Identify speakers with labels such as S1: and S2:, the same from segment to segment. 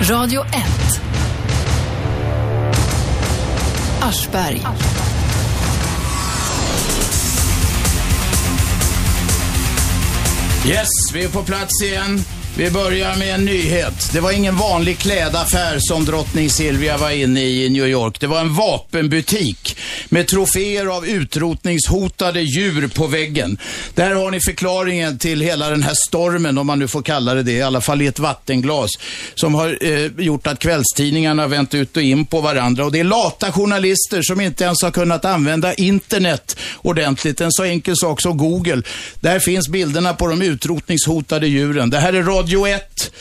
S1: Radio 1. Aschberg.
S2: Yes, vi är på plats igen. Vi börjar med en nyhet. Det var ingen vanlig klädaffär som drottning Silvia var inne i i New York. Det var en vapenbutik med troféer av utrotningshotade djur på väggen. Där har ni förklaringen till hela den här stormen, om man nu får kalla det det, i alla fall i ett vattenglas, som har eh, gjort att kvällstidningarna har vänt ut och in på varandra. Och det är lata journalister som inte ens har kunnat använda internet ordentligt. En så enkel sak som Google. Där finns bilderna på de utrotningshotade djuren. Det här är Radio Radio 1.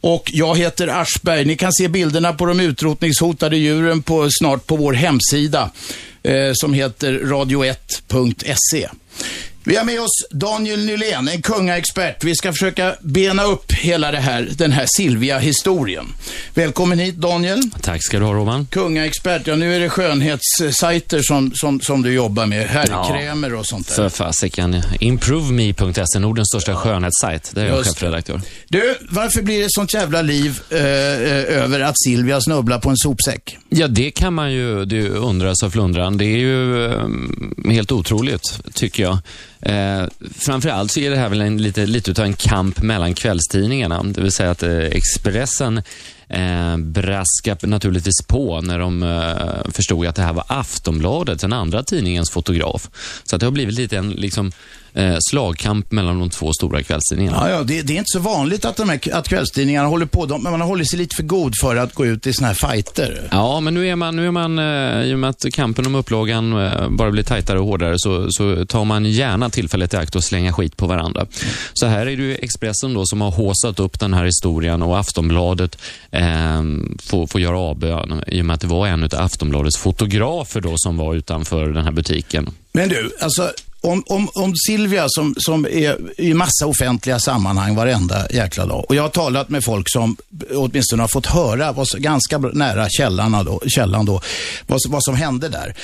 S2: Och jag heter Aschberg. Ni kan se bilderna på de utrotningshotade djuren på, snart på vår hemsida eh, som heter radio1.se. Vi har med oss Daniel Nylén, en kungaexpert. Vi ska försöka bena upp hela det här, den här Silvia-historien. Välkommen hit Daniel.
S3: Tack ska du ha Roman.
S2: Kungaexpert, ja nu är det skönhetssajter som, som, som du jobbar med. Herrkrämer och sånt där.
S3: För fasiken. Improveme.se, Nordens största skönhetssajt. Där är jag chefredaktör.
S2: Du, varför blir det sånt jävla liv eh, eh, över att Silvia snubblar på en sopsäck?
S3: Ja, det kan man ju det undras av flundran. Det är ju eh, helt otroligt, tycker jag. Eh, framförallt så är det här väl en, lite, lite utav en kamp mellan kvällstidningarna. Det vill säga att eh, Expressen eh, braskade naturligtvis på när de eh, förstod att det här var Aftonbladet, den andra tidningens fotograf. Så att det har blivit lite en liksom, eh, slagkamp mellan de två stora kvällstidningarna.
S2: Ja, ja det, det är inte så vanligt att, de här, att kvällstidningarna håller på, de, men man har hållit sig lite för god för att gå ut i såna här fighter.
S3: Ja, men nu är man, nu är man eh, i och med att kampen om upplagan eh, bara blir tajtare och hårdare, så, så tar man gärna tillfället i akt och slänga skit på varandra. Så här är det ju Expressen då som har håsat upp den här historien och Aftonbladet eh, får, får göra avbön i och med att det var en av Aftonbladets fotografer då som var utanför den här butiken.
S2: Men du, alltså om, om, om Silvia som, som är i massa offentliga sammanhang varenda jäkla dag. Och jag har talat med folk som åtminstone har fått höra, vad, ganska nära källan då, källan då vad, vad som hände där.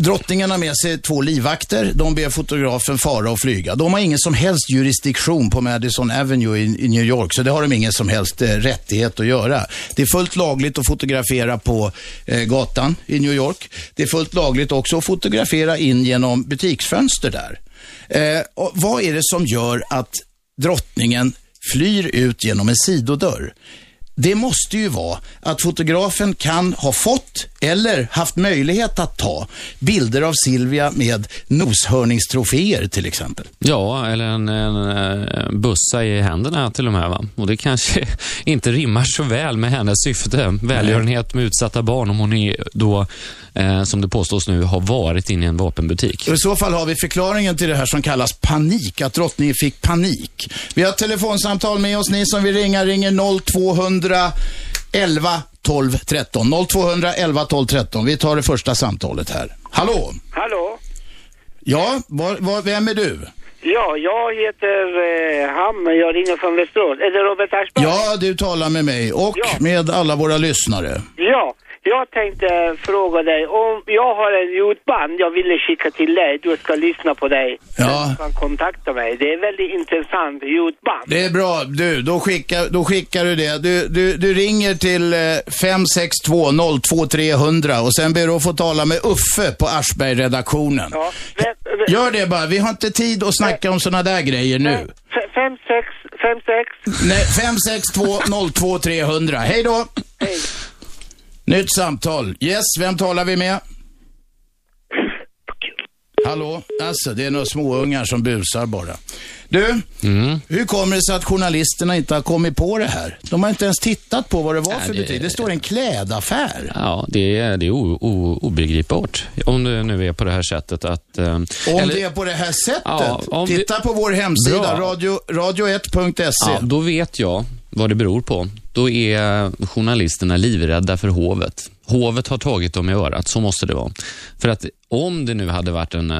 S2: Drottningen har med sig två livvakter. De ber fotografen fara och flyga. De har ingen som helst jurisdiktion på Madison Avenue i, i New York, så det har de ingen som helst eh, rättighet att göra. Det är fullt lagligt att fotografera på eh, gatan i New York. Det är fullt lagligt också att fotografera in genom butiksfönster där. Eh, och vad är det som gör att drottningen flyr ut genom en sidodörr? Det måste ju vara att fotografen kan ha fått eller haft möjlighet att ta bilder av Silvia med noshörningstroféer till exempel.
S3: Ja, eller en, en, eh, bussa i händerna till och med. Va? Och det kanske inte rimmar så väl med hennes syfte. Välgörenhet med utsatta barn om hon är då, eh, som det påstås nu, har varit inne i en vapenbutik.
S2: Och I så fall har vi förklaringen till det här som kallas panik, att drottningen fick panik. Vi har ett telefonsamtal med oss. Ni som vill ringa ringer 0211 12 13. 0211 12 13. Vi tar det första samtalet här. Hallå?
S4: Hallå?
S2: Ja, var, var, vem är du?
S4: Ja, jag heter eh, Ham, jag ringer från Västerås. Är det Robert Aschberg?
S2: Ja, du talar med mig och
S4: Ja.
S2: med alla våra lyssnare.
S4: Ja, jag tänkte fråga dig om jag har en ljudband jag ville skicka till dig, du ska lyssna på dig.
S2: Ja.
S4: Du kan kontakta mig. Det är väldigt intressant ljudband.
S2: Det är bra. Du, då skickar, då skickar du det. Du, du, du ringer till eh, 562 02 300 och sen ber du att få tala med Uffe på Aschberg-redaktionen.
S4: Ja.
S2: Gör det bara. Vi har inte tid att snacka om sådana där grejer nu.
S4: F- Fem, sex, fem, sex.
S2: Nej, 562 02 300. Hej då.
S4: Hej.
S2: Nytt samtal. Yes, vem talar vi med? Hallå? Alltså, det är några småungar som busar bara. Du, hur kommer det sig att journalisterna inte har kommit på det här? De har inte ens tittat på vad det var
S3: Nej,
S2: för
S3: det-
S2: butik. Det står en klädaffär.
S3: Ja, det är, det är o, o, obegripbart. Om det nu är på det här sättet att... eh,
S2: Om
S3: eller-
S2: det är på det här sättet.
S3: Ja,
S2: Titta på vår hemsida, radio, radio1.se.
S3: Ja, då vet jag vad det beror på. Då är journalisterna livrädda för hovet hovet har tagit dem i örat, så måste det vara. För att om det nu hade varit en, eh,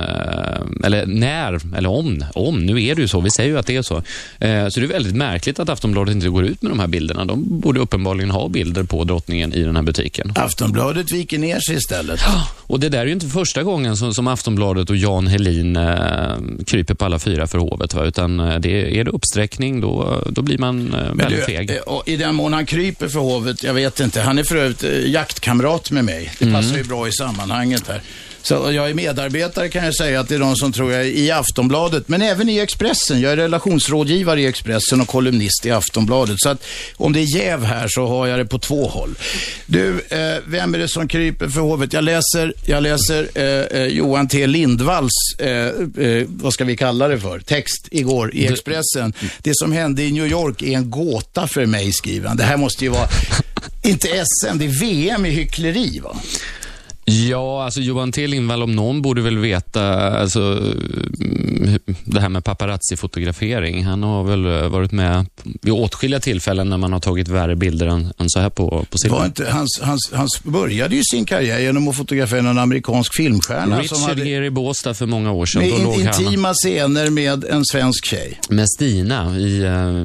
S3: eller när, eller om, om, nu är det ju så, vi säger ju att det är så. Eh, så det är väldigt märkligt att Aftonbladet inte går ut med de här bilderna. De borde uppenbarligen ha bilder på drottningen i den här butiken.
S2: Aftonbladet viker ner sig istället.
S3: Och det där är ju inte första gången som, som Aftonbladet och Jan Helin eh, kryper på alla fyra för hovet. Va? Utan det, är det uppsträckning, då, då blir man väldigt
S2: du,
S3: feg.
S2: I den mån han kryper för hovet, jag vet inte. Han är för övrigt eh, jaktkamrat med mig. Det
S3: Mm.
S2: passar ju bra i sammanhanget här. Så jag är medarbetare kan jag säga att det är de som tror jag är i Aftonbladet, men även i Expressen. Jag är relationsrådgivare i Expressen och kolumnist i Aftonbladet. Så att om det är jäv här så har jag det på två håll. Du, eh, vem är det som kryper för hovet? Jag läser, jag läser eh, eh, Johan T Lindvalls, eh, eh, vad ska vi kalla det för, text igår i Expressen. Det som hände i New York är en gåta för mig, skriver han. Det här måste ju vara, inte SM, det är VM i hyckleri va?
S3: Ja, alltså Johan T Lindvall om någon borde väl veta alltså, mm, det här med paparazzi-fotografering. Han har väl eh, varit med vid åtskilliga tillfällen när man har tagit värre bilder än, än så här på, på silver.
S2: var inte, hans, hans, hans började ju sin karriär genom att fotografera en amerikansk filmstjärna som
S3: Richard
S2: hade
S3: Gere i Båstad för många år sedan.
S2: med in,
S3: låg han
S2: intima scener med en svensk tjej.
S3: med Stina i, eh,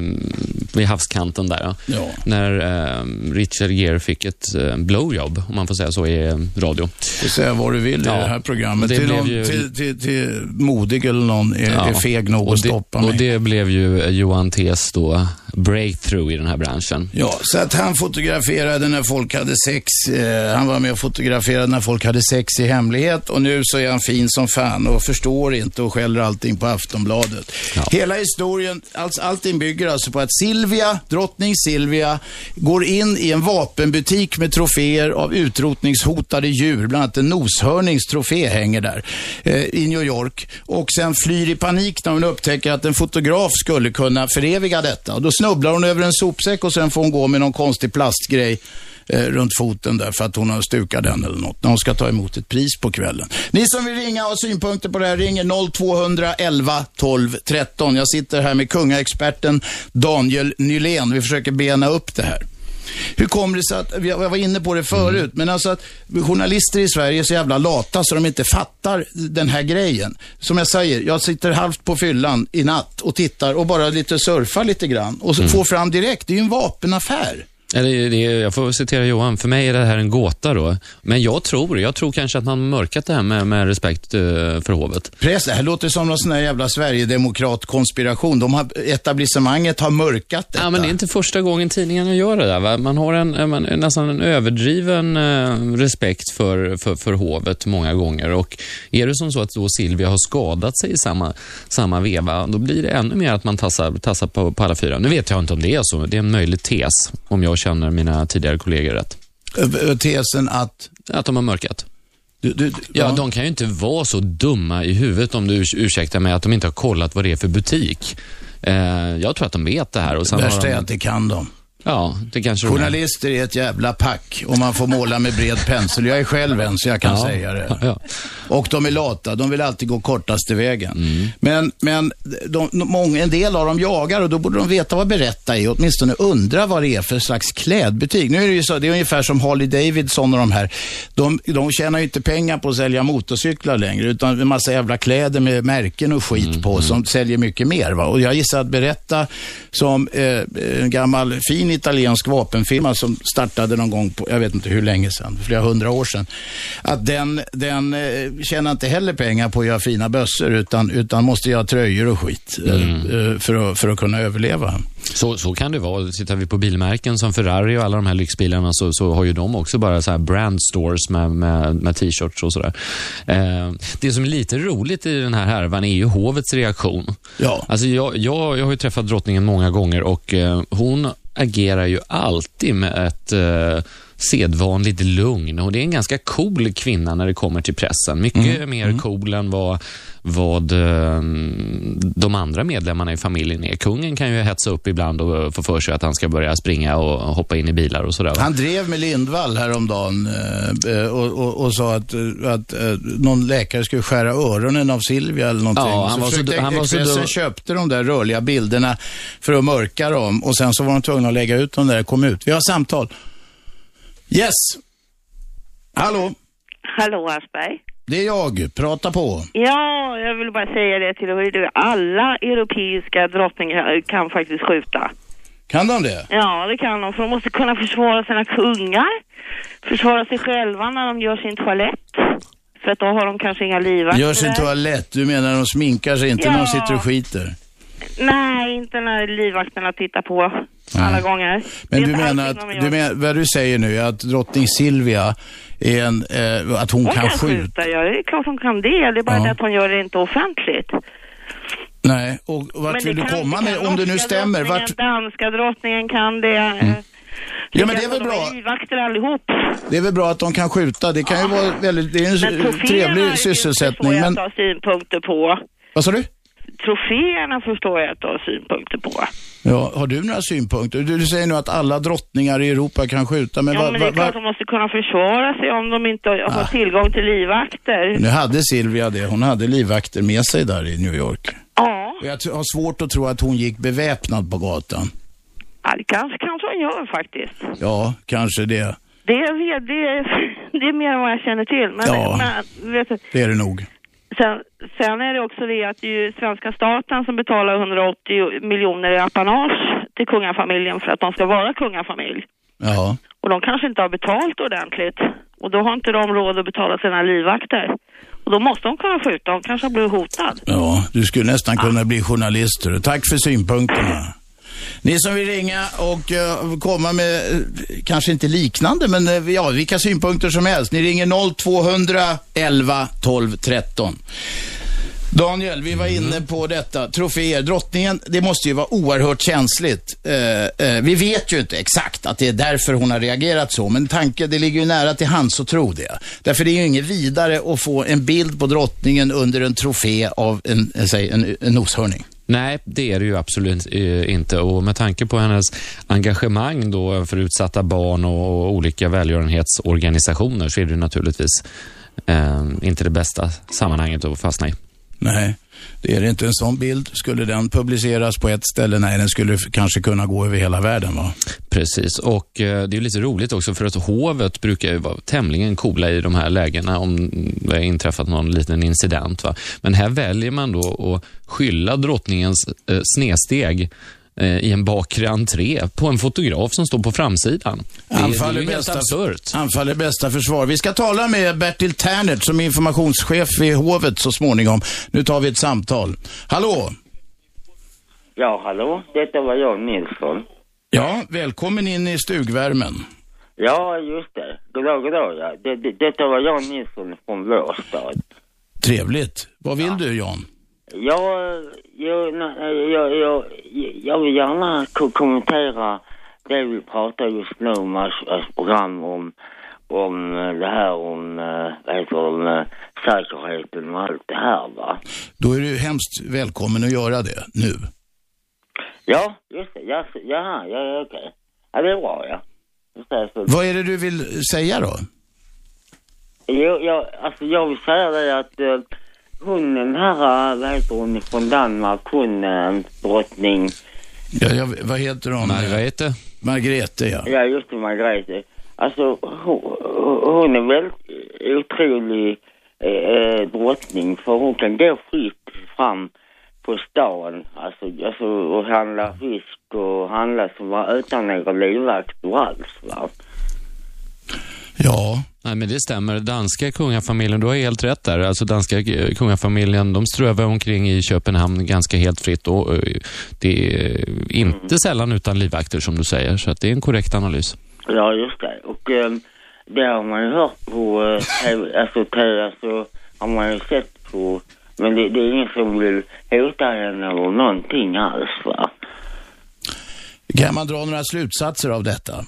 S3: vid havskanten där. Ja. När eh, Richard Gere fick ett eh, blowjob, om man får säga så, i eh, radio.
S2: Du säga vad du vill
S3: Ja,
S2: i det här programmet.
S3: det
S2: till, någon,
S3: ju-
S2: till, till, till modig eller någon är, är feg nog
S3: och
S2: att stoppa
S3: Och
S2: mig.
S3: det blev ju Johan T's då breakthrough i den här branschen.
S2: Ja, så att han fotograferade när folk hade sex. Eh, han var med och fotograferade när folk hade sex i hemlighet och nu så är han fin som fan och förstår inte och skäller allting på Aftonbladet.
S3: Ja.
S2: Hela historien, allt, allting bygger alltså på att Silvia, drottning Silvia, går in i en vapenbutik med troféer av utrotningshotade djur. Bland annat en noshörningstrofé hänger där eh, i New York. Och sen flyr i panik när hon upptäcker att en fotograf skulle kunna föreviga detta. Och då snubblar hon över en sopsäck och sen får hon gå med någon konstig plastgrej eh, runt foten där för att hon har stukat den eller något när hon ska ta emot ett pris på kvällen. Ni som vill ringa och ha synpunkter på det här ringer 0211 12 13. Jag sitter här med kungaexperten Daniel Nylén. Vi försöker bena upp det här. Hur kommer det sig att, jag var inne på det förut, men alltså att journalister i Sverige är så jävla lata så de inte fattar den här grejen. Som jag säger, jag sitter halvt på fyllan i natt och tittar och bara lite surfar lite grann och så får fram direkt, det är ju en vapenaffär.
S3: Eller, det, jag får citera Johan, för mig är det här en gåta då. Men jag tror, jag tror kanske att man mörkat det här med, med respekt eh, för hovet.
S2: Press, det här låter som någon sån här jävla Sverigedemokrat-konspiration. De har, etablissemanget har mörkat detta.
S3: Ja, men det är inte första gången tidningarna gör det där. Va? Man har en, man, nästan en överdriven eh, respekt för, för, för hovet många gånger. Och är det som så att då Silvia har skadat sig i samma, samma veva, då blir det ännu mer att man tassar, tassar på, på alla fyra. Nu vet jag inte om det är så. Det är en möjlig tes, om jag känner mina tidigare kollegor rätt.
S2: Tesen att...
S3: Att de har mörkat.
S2: Du, du,
S3: Ja, de kan ju inte vara så dumma i huvudet, om du urs- ursäktar mig, att de inte har kollat vad det är för butik. Eh, jag tror att de vet det här. Och sen
S2: Värsta är
S3: de,
S2: att det kan de.
S3: Ja, det kanske.
S2: Journalister är ett jävla pack och man får måla med bred pensel. Jag är själv en så jag kan
S3: Ja.
S2: säga det.
S3: Ja.
S2: Och de är lata, de vill alltid gå kortaste vägen.
S3: Mm.
S2: Men, men de, de, många, en del av dem jagar och då borde de veta vad berätta är, åtminstone undra vad det är för slags klädbutik. Nu är det ju så, det är ungefär som Harley Davidson och de här. De, de tjänar ju inte pengar på att sälja motorcyklar längre, utan en massa jävla kläder med märken och skit
S3: Mm,
S2: på som säljer mycket mer. Va? Och jag gissar att berätta som eh, en gammal fin italiensk vapenfirma som startade någon gång på, jag vet inte hur länge sedan, flera hundra år sedan, att den, den eh, tjänar inte heller pengar på att göra fina bössor utan, utan måste göra tröjor och skit eh, eh, för, att, för att kunna överleva.
S3: Så, så kan det vara. Tittar vi på bilmärken som Ferrari och alla de här lyxbilarna så, så har ju de också bara så här brand stores med, med, med t-shirts och sådär. Eh, det som är lite roligt i den här härvan är ju hovets reaktion.
S2: Ja.
S3: Alltså jag, jag, jag har ju träffat drottningen många gånger och eh, hon agerar ju alltid med ett eh, sedvanligt lugn och det är en ganska cool kvinna när det kommer till pressen. Mycket mer cool än vad, vad eh, de andra medlemmarna i familjen är. Kungen kan ju hetsa upp ibland och få för sig att han ska börja springa och hoppa in i bilar och sådär.
S2: Han drev med Lindvall häromdagen eh, eh, och, och, och sa att, eh, att eh, någon läkare skulle skära öronen av Silvia eller någonting.
S3: Ja, han
S2: så
S3: var så du- han var så
S2: Expressen köpte de där rörliga bilderna för att mörka dem och sen så var de tvungna att lägga ut dem där kom ut. Vi har samtal. Yes. Hallå,
S5: Hallå Aschberg.
S2: det är jag. Prata på.
S5: Ja, jag vill bara säga det till dig. Alla europeiska drottningar kan faktiskt skjuta.
S2: Kan de det?
S5: Ja, det kan de. För de måste kunna försvara sina kungar. Försvara sig själva när de gör sin toalett. För att då har de kanske inga livvakter.
S2: Gör sin toalett. Du menar de sminkar sig inte när de
S5: Ja.
S2: sitter och skiter?
S5: Nej, inte när livvakterna tittar på alla
S2: Nej.
S5: gånger.
S2: Men du menar att, du menar, vad du säger nu är att drottning Silvia är en, eh, att hon,
S5: Hon
S2: kan
S5: kan
S2: skjuta?
S5: skjuta, ja. Det är klart hon kan det. Det är bara
S2: Ja.
S5: det att hon gör det inte offentligt.
S2: Nej, och vart
S5: Men
S2: vill du komma med, om det nu stämmer? Vart, Mm.
S5: Danska drottningen kan det. eh,
S2: Ja, men det är väl
S5: de
S2: bra.
S5: är allihop.
S2: det är väl bra att de kan skjuta, det kan ju vara väldigt, det är
S5: Men
S2: en trevlig sysselsättning.
S5: förstår jag
S2: Men,
S5: att du har synpunkter på.
S2: vad sa du?
S5: Troféerna förstår jag att du har synpunkter på.
S2: Ja, har du några synpunkter? Du, du säger nu att alla drottningar i Europa kan skjuta, men,
S5: Ja,
S2: vad-
S5: men det är
S2: vad-
S5: klart
S2: vad-
S5: de måste kunna försvara sig om de inte har tillgång till livvakter.
S2: nu hade Silvia det, hon hade livvakter med sig där i New York.
S5: Ja,
S2: Och jag har svårt att tro att hon gick beväpnad på gatan.
S5: ja, det kanske, kanske hon gör faktiskt.
S2: Ja, kanske det.
S5: Det är, det, är, det är mer än vad jag känner till. Men,
S2: Ja.
S5: men vet du,
S2: Det är det nog.
S5: Sen, sen är det också det att det är svenska staten som betalar 180 miljoner i apanage till kungafamiljen för att de ska vara kungafamilj.
S2: Ja.
S5: Och de kanske inte har betalt ordentligt. Och då har inte de råd att betala sina livvakter. Och då måste de kunna skjuta, de kanske har blivit hotad.
S2: Ja, du skulle nästan kunna bli journalister. Tack för synpunkterna. Ni som vill ringa och eh, komma med, eh, kanske inte liknande, men eh, ja, vilka synpunkter som helst. Ni ringer 0211 12 13. Daniel, vi var inne på detta. Troféer. Drottningen, det måste ju vara oerhört känsligt. Eh, eh, vi vet ju inte exakt att det är därför hon har reagerat så, men tanke, det ligger ju nära till hands att tro det. Därför det är ju inget vidare att få en bild på drottningen under en trofé av en, säg, en, en noshörning.
S3: Nej, det är det ju absolut eh, inte. Och med tanke på hennes engagemang då för utsatta barn och olika välgörenhetsorganisationer så är det naturligtvis eh, inte det bästa sammanhanget att fastna i.
S2: Nej, det är det inte. En sån bild, skulle den publiceras på ett ställe? Nej, den skulle kanske kunna gå över hela världen va?
S3: Precis, och eh, det är lite roligt också för att hovet brukar ju vara tämligen coola i de här lägena om det har inträffat någon liten incident. Va? Men här väljer man då att skylla drottningens eh, snedsteg eh, i en bakre entré på en fotograf som står på framsidan. Det, är- det är
S2: Anfall
S3: ju helt
S2: bästa-
S3: absurt.
S2: Anfall är bästa försvar. Vi ska tala med Bertil Ternert som är informationschef vid hovet så småningom. Nu tar vi ett samtal. Hallå?
S6: Ja, hallå? Detta var jag, Nilsson.
S2: Ja, välkommen in i stugvärmen.
S6: Ja, just det. Goddag, goddag, ja. Det, det, detta var Jan Nilsson från vår stad.
S2: Trevligt. Vad vill du Jan?
S6: Jag, jag, nej, jag, jag, jag vill gärna ko- kommentera det vi pratar just nu om, alltså, program om, om eh, det här om, eh, vad heter det, eh, säkerheten och allt det här va.
S2: Då är du hemskt välkommen att göra det nu.
S6: Ja, just det. Ja, ja, ja, okej. Ja, det är bra ja.
S2: Vad är det du vill säga då?
S6: Jo, jag, alltså jag vill säga det att hon den här, eh, vad heter hon från Danmark, hon eh, drottning,
S2: Ja, jag, vad heter hon?
S3: Margrethe?
S2: Margrethe, ja.
S6: ja just det, Margrethe. Alltså hon, hon är väldigt otrolig eh, eh, drottning för hon kan gå fritt fram på stan, alltså, alltså och handla fisk och handla som var utan några livvakter alls va.
S2: Ja,
S3: Nej, men det stämmer. Danska kungafamiljen, du har helt rätt där. Alltså danska eh, kungafamiljen, de strövar omkring i Köpenhamn ganska helt fritt och eh, det är inte sällan utan livvakter som du säger, så att det är en korrekt analys.
S6: Ja, just det. Och eh, det har man ju hört på TV, alltså TV, alltså har man ju sett på, men det, det är ingen som vill hota henne eller någonting alls va.
S2: kan man dra några slutsatser av detta?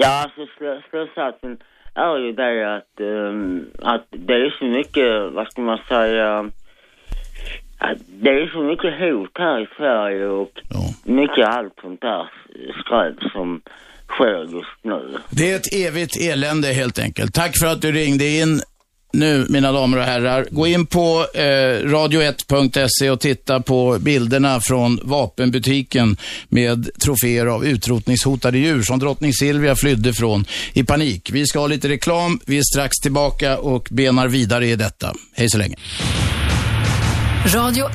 S6: Ja, alltså slutsatsen är ju det att, ehm, att det är så mycket, vad ska man säga, att det är så mycket hot här i Sverige och
S2: Ja.
S6: mycket allt sånt där skräp som sker just nu.
S2: Det är ett evigt elände helt enkelt. Tack för att du ringde in nu, mina damer och herrar, gå in på eh, radio1.se och titta på bilderna från vapenbutiken med troféer av utrotningshotade djur som drottning Silvia flydde från i panik. Vi ska ha lite reklam, vi är strax tillbaka och benar vidare i detta. Hej så länge.
S1: Radio 1.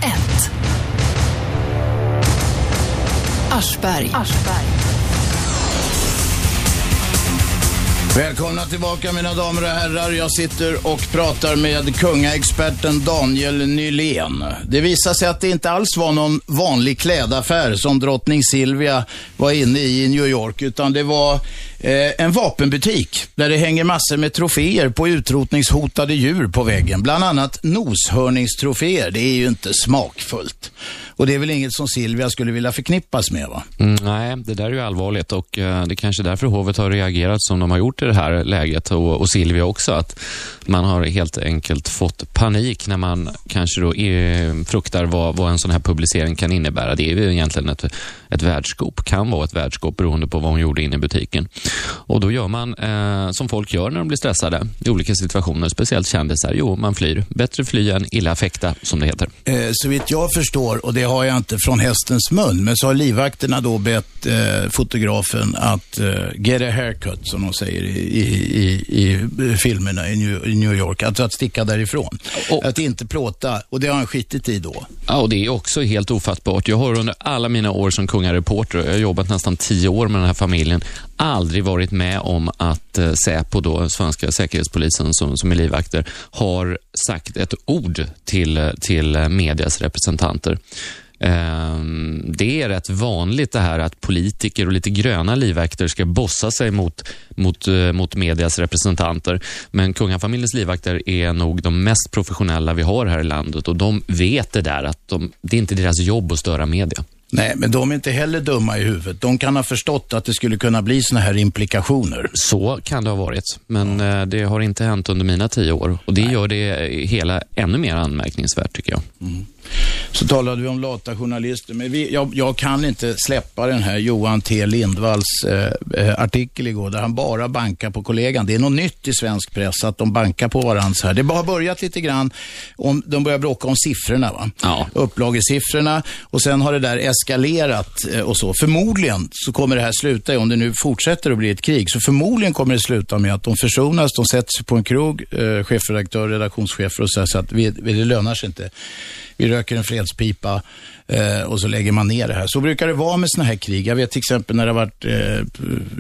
S1: Aschberg.
S2: Välkomna tillbaka mina damer och herrar. Jag sitter och pratar med kungaexperten Daniel Nylén. Det visar sig att det inte alls var någon vanlig klädaffär som drottning Silvia var inne i i New York, utan det var Eh, en vapenbutik där det hänger massor med troféer på utrotningshotade djur på väggen. Bland annat noshörningstroféer. Det är ju inte smakfullt. Och det är väl inget som Silvia skulle vilja förknippas med va?
S3: Mm, nej, det där är ju allvarligt och eh, det är kanske därför hovet har reagerat som de har gjort i det här läget och, och Silvia också. Att man har helt enkelt fått panik när man kanske då är, fruktar vad, vad en sån här publicering kan innebära. Det är ju egentligen ett, ett världsskop, kan vara ett världsskop beroende på vad hon gjorde inne i butiken. Och då gör man eh, som folk gör när de blir stressade i olika situationer, speciellt kändisar. Jo, man flyr. Bättre fly än illa fäkta, som det heter.
S2: Eh, så vitt jag förstår, och det har jag inte från hästens mun, men så har livvakterna då bett eh, fotografen att eh, get a haircut, som de säger i, i, i, i filmerna i New, i New York. Alltså att sticka därifrån.
S3: Och-
S2: Att inte plåta. Och det har han skitit i då.
S3: Ja, och det är också helt ofattbart. Jag har under alla mina år som kungareporter, jag har jobbat nästan tio år med den här familjen, aldrig varit med om att eh, Säpo, då, svenska säkerhetspolisen som, som är livvakter, har sagt ett ord till, till medias representanter. Ehm, det är rätt vanligt det här att politiker och lite gröna livvakter ska bossa sig mot, mot, eh, mot medias representanter. Men kungafamiljens livvakter är nog de mest professionella vi har här i landet och de vet det där att de, det är inte deras jobb att störa media.
S2: Nej, men de är inte heller dumma i huvudet. De kan ha förstått att det skulle kunna bli såna här implikationer.
S3: Så kan det ha varit, men eh, det har inte hänt under mina tio år och det gör det hela ännu mer anmärkningsvärt tycker jag.
S2: Så talade vi om lata journalister, men vi, jag, jag kan inte släppa den här Johan T Lindvalls eh, eh, artikel igår där han bara bankar på kollegan. Det är något nytt i svensk press att de bankar på varandra så här. Det har börjat lite grann, om, de börjar bråka om siffrorna, va?
S3: Ja.
S2: upplagesiffrorna och sen har det där eskalerat eh, och så. Förmodligen så kommer det här sluta, om det nu fortsätter att bli ett krig, så förmodligen kommer det sluta med att de försonas, de sätter sig på en krog, eh, chefredaktör, redaktionschefer och säger så att vi, vi, det lönar sig inte. Vi röker en fredspipa eh, och så lägger man ner det här. Så brukar det vara med sådana här krig. Jag vet till exempel när det har varit, eh,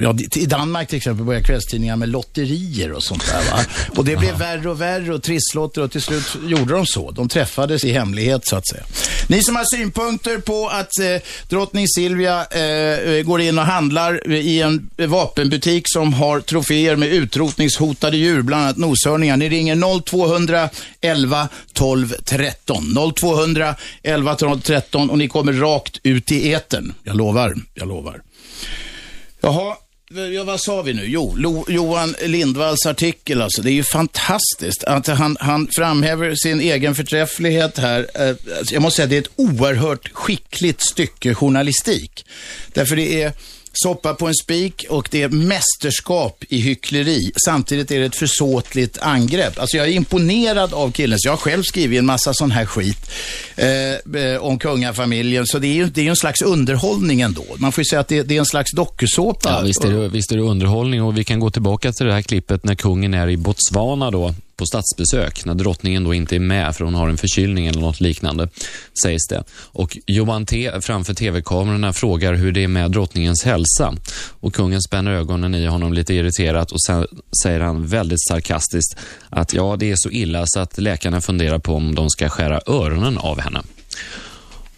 S2: ja, i Danmark till exempel började kvällstidningar med lotterier och sånt där. Va? Och det blev värre och värre och trisslotter och till slut gjorde de så. De träffades i hemlighet så att säga. Ni som har synpunkter på att eh, drottning Silvia eh, går in och handlar i en vapenbutik som har troféer med utrotningshotade djur, bland annat noshörningar. Ni ringer 0200 11 12 13. 0200 11 12 13 och ni kommer rakt ut i etern. Jag lovar, jag lovar. Jaha, ja, vad sa vi nu? Jo, Lo, Johan Lindvalls artikel alltså. Det är ju fantastiskt att han, han framhäver sin egen förträfflighet här. Eh, alltså, jag måste säga att det är ett oerhört skickligt stycke journalistik. Därför det är soppa på en spik och det är mästerskap i hyckleri. Samtidigt är det ett försåtligt angrepp. Alltså jag är imponerad av killen. Så jag har själv skrivit en massa sån här skit eh, eh om kungafamiljen. Så det är ju det är en slags underhållning ändå. Man får ju säga att det, det är en slags dokusåpa.
S3: Ja, visst, är det, visst är det underhållning och vi kan gå tillbaka till det här klippet när kungen är i Botswana då på statsbesök, när drottningen då inte är med för hon har en förkylning eller något liknande, sägs det. Och Johan T framför tv-kamerorna frågar hur det är med drottningens hälsa. Och kungen spänner ögonen i honom lite irriterat och sen säger han väldigt sarkastiskt att ja, det är så illa så att läkarna funderar på om de ska skära öronen av henne.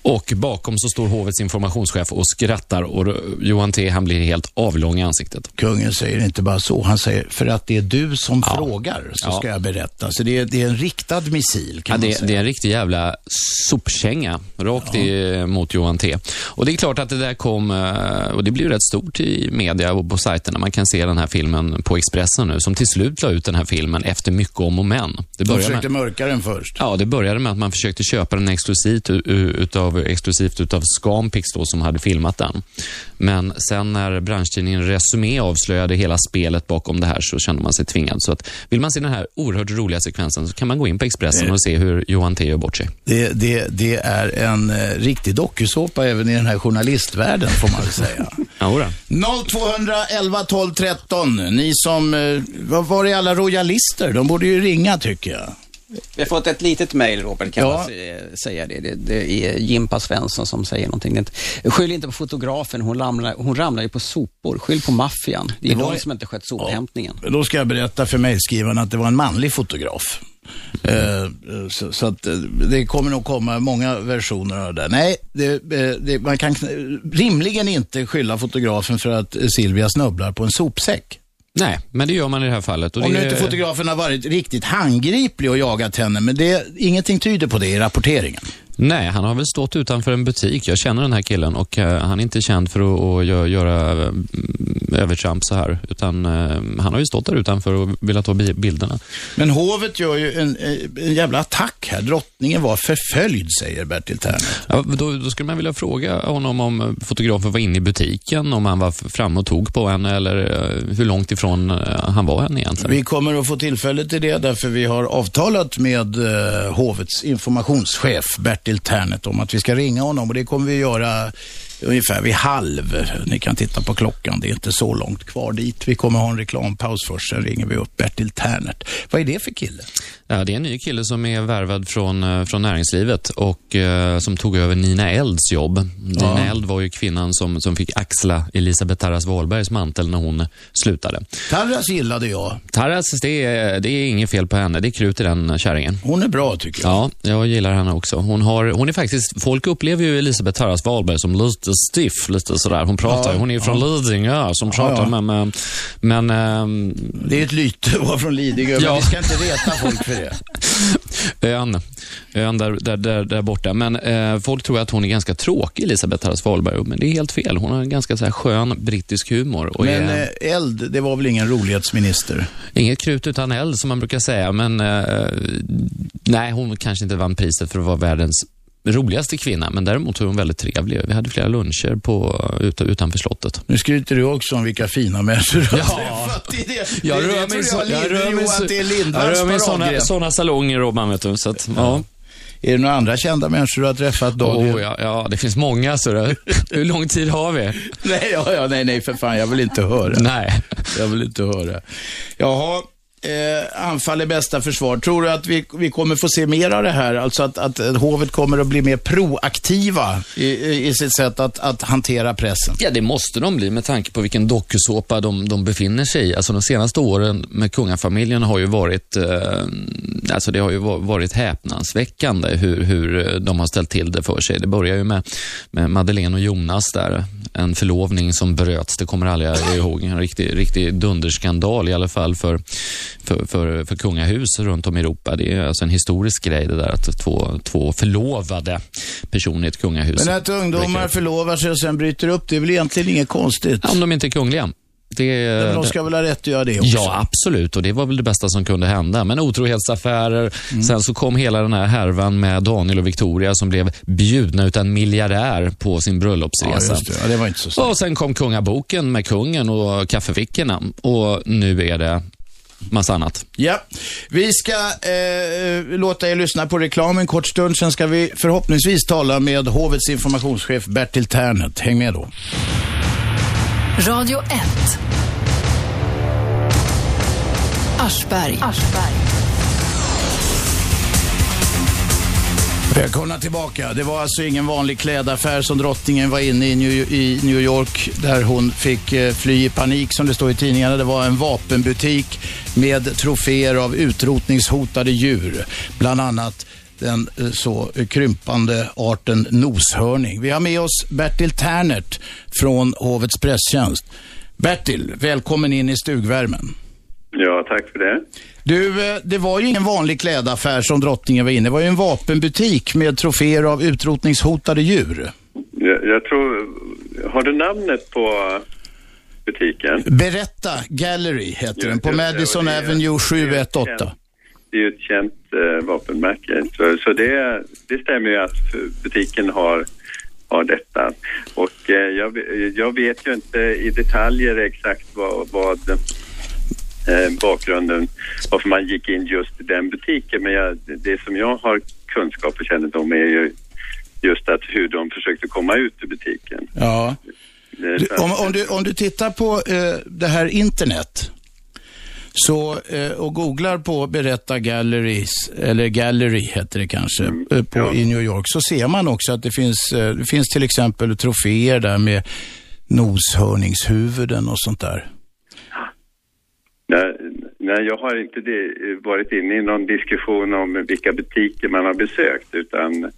S3: Och bakom så står hovets informationschef och skrattar och Johan T han blir helt avlång i ansiktet.
S2: Kungen säger inte bara så, han säger för att det är du som
S3: Ja.
S2: frågar så
S3: Ja.
S2: ska jag berätta. Så det är, det är en riktad missil kan
S3: Ja,
S2: man
S3: det,
S2: säga.
S3: det är en riktig jävla sopkänga rakt i, mot Johan T. Och det är klart att det där kom, eh, och det blev rätt stort i media och på sajterna. Man kan se den här filmen på Expressen nu, som till slut la ut den här filmen efter mycket om och men. Det
S2: De försökte
S3: med,
S2: mörka den först.
S3: ja, det började med att man försökte köpa den exklusivt utav var exklusivt utav Scampix då som hade filmat den. Men sen när branschtidningen Resumé avslöjade hela spelet bakom det här så kände man sig tvingad. Så att vill man se den här oerhört roliga sekvensen så kan man gå in på Expressen och se hur Johan T gör bort sig.
S2: Det, det, det är en eh, riktig dokusåpa även i den här journalistvärlden får man väl säga.
S3: Jodå.
S2: 0211 12 13. Ni som, eh, vad var är alla royalister? De borde ju ringa tycker jag.
S7: Vi har fått ett litet mejl, Robert, kan
S2: Ja.
S7: eh, säga det. det. Det är Jimpa Svensson som säger någonting. Inte- Skyll inte på fotografen, hon ramlar, hon ramlar ju på sopor. Skyll på maffian. Det är de som inte skött sophämtningen.
S2: Då ska jag berätta för mejlskrivarna att det var en manlig fotograf. Eh, så, så att eh, det kommer nog komma många versioner av det. Nej, det, det, man kan rimligen inte skylla fotografen för att Silvia snubblar på en sopsäck.
S3: Nej, men det gör man i det här fallet. Och
S2: Om nu inte fotografen har varit riktigt handgriplig och jagat henne, men det, ingenting tyder på det i rapporteringen.
S3: Nej, han har väl stått utanför en butik. Jag känner den här killen och eh, han är inte känd för att, att gö- göra mm, övertramp så här. Utan eh, han har ju stått där utanför och velat ta bi- bilderna.
S2: Men hovet gör ju en, eh, en jävla attack här. Drottningen var förföljd, säger Bertil Thärner.
S3: Ja, då, då skulle man vilja fråga honom om eh, fotografen var inne i butiken, om han var framme och tog på henne eller eh, hur långt ifrån eh, han var henne egentligen.
S2: Vi kommer att få tillfälle till det därför vi har avtalat med eh, hovets informationschef Bertil Bertil Ternet om att vi ska ringa honom och det kommer vi att göra ungefär vid halv. Ni kan titta på klockan, det är inte så långt kvar dit. Vi kommer ha en reklampaus först, sen ringer vi upp Bertil Ternet. Vad är det för kille?
S3: Ja, det är en ny kille som är värvad från, eh, från näringslivet och eh, som tog över Nina Elds jobb. Nina Eld var ju kvinnan som, som fick axla Elisabeth Tarras Wahlbergs mantel när hon slutade.
S2: Tarras gillade jag.
S3: Tarras, det är, det är inget fel på henne. Det är krut i den kärringen.
S2: Hon är bra tycker jag.
S3: Ja, jag gillar henne också. Hon, har, hon är faktiskt, folk upplever ju Elisabeth Tarras Wahlberg som lite stiff, lite sådär. Hon pratar,
S2: Ja,
S3: hon är ju från Lidingö som pratar
S2: ja.
S3: med, med, men ehm,
S2: Det är ett lyte att vara från Lidingö, men
S3: Ja.
S2: vi ska inte reta folk för det.
S3: ön, ön där, där, där, där borta. Men eh, folk tror att hon är ganska tråkig, Elisabeth Tarras Wahlberg, men det är helt fel. Hon har en ganska så här, skön brittisk humor.
S2: Men
S3: är,
S2: eh, eld, det var väl ingen rolighetsminister?
S3: Inget krut utan eld, som man brukar säga, men eh, nej, hon kanske inte vann priset för att vara världens roligaste kvinna, men däremot var hon väldigt trevlig. Vi hade flera luncher på, ut, utanför slottet.
S2: Nu skryter du också om vilka fina människor du har
S3: Ja.
S2: träffat. Det det,
S3: Jag
S2: det,
S3: rör mig, så,
S2: jag,
S3: jag rör mig,
S2: Lindvalls
S3: rör i
S2: paradgren.
S3: såna salonger, Robban, vet du. Så att, ja.
S2: Är det några andra kända människor du har träffat dagligen?
S3: Oh, ja, ja, det finns många. Så det. Hur lång tid har vi?
S2: Nej, ja, ja, nej, nej, för fan, jag vill inte höra.
S3: Nej.
S2: Jag vill inte höra. Jaha, eh, anfall är bästa försvar. Tror du att vi, vi kommer få se mer av det här? Alltså att, att hovet kommer att bli mer proaktiva i, i, i sitt sätt att, att hantera pressen?
S3: Ja, det måste de bli med tanke på vilken dokusåpa de, de befinner sig i. Alltså de senaste åren med kungafamiljen har ju varit, eh, alltså det har ju varit häpnadsväckande hur, hur de har ställt till det för sig. Det börjar ju med, med Madeleine och Jonas där. En förlovning som bröts, det kommer alla ihåg. En riktig, riktig dunderskandal i alla fall för, för, för, för kungahus runt om i Europa. Det är alltså en historisk grej det där att två, två förlovade personer i ett kungahus.
S2: Men att ungdomar förlovar sig och sen bryter upp, det är väl egentligen inget konstigt?
S3: Ja, Om de inte är kungliga. Det,
S2: Men de ska väl ha rätt att göra det också?
S3: Ja, absolut. Och det var väl det bästa som kunde hända. Men otrohetsaffärer.
S2: Mm.
S3: Sen så kom hela den här härvan med Daniel och Victoria som blev bjudna utan miljardär på sin
S2: Ja,
S3: bröllopsresa.
S2: just det. Ja, det var inte så snabbt.
S3: och sen kom kungaboken med kungen och kaffefickorna. Och nu är det massa annat.
S2: Ja, vi ska eh, låta er lyssna på reklam en kort stund. Sen ska vi förhoppningsvis tala med hovets informationschef Bertil Ternet. Häng med då.
S1: Radio 1. Aschberg.
S2: Välkomna tillbaka. Det var alltså ingen vanlig klädaffär som drottningen var inne i New, i New York där hon fick eh, fly i panik som det står i tidningarna. Det var en vapenbutik med troféer av utrotningshotade djur. Bland annat den eh, så krympande arten noshörning. Vi har med oss Bertil Ternert från Hovets presstjänst. Bertil, välkommen in i stugvärmen.
S8: Ja, tack för det.
S2: Du, eh, det var ju ingen vanlig klädaffär som drottningen var inne. Det var ju en vapenbutik med troféer av utrotningshotade djur.
S8: Jag, jag tror... Har du namnet på butiken?
S2: Berätta Gallery heter den på Madison Avenue
S8: det är
S2: 718.
S8: Det är ju ett känt eh, vapenmärke. Så, så det, det stämmer ju att butiken har, har detta. Och eh, jag, jag vet ju inte i detaljer exakt vad, vad eh, bakgrunden, varför man gick in just i den butiken. Men jag, det som jag har kunskap och kännedom är ju just att hur de försökte komma ut ur butiken.
S2: Ja. Du, om, om, du, om du tittar på eh, det här internet så, eh, och googlar på Berätta Galleries, eller Gallery heter det kanske, eh, på,
S8: ja.
S2: i New York, så ser man också att det finns, eh, det finns till exempel troféer där med noshörningshuvuden och sånt där.
S8: Nej, nej, jag har inte varit inne i någon diskussion om vilka butiker man har besökt utan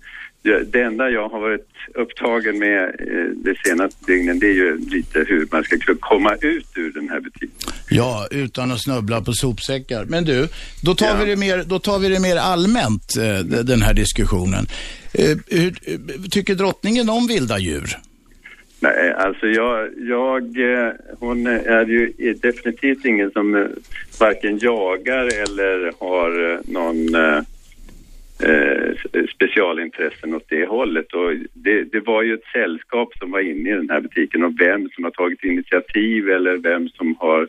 S8: det, enda jag har varit upptagen med eh, de senaste dygnen det är ju lite hur man ska kunna komma ut ur den här butiken.
S2: Ja, utan att snubbla på sopsäckar. Men du, då tar,
S8: Ja.
S2: vi, det mer, då tar vi det mer allmänt, eh, den här diskussionen. Eh, hur, tycker drottningen om vilda djur?
S8: Nej, alltså jag, jag hon är ju definitivt ingen som varken jagar eller har någon eh, specialintressen åt det hållet. Och det, det var ju ett sällskap som var inne i den här butiken och vem som har tagit initiativ eller vem som har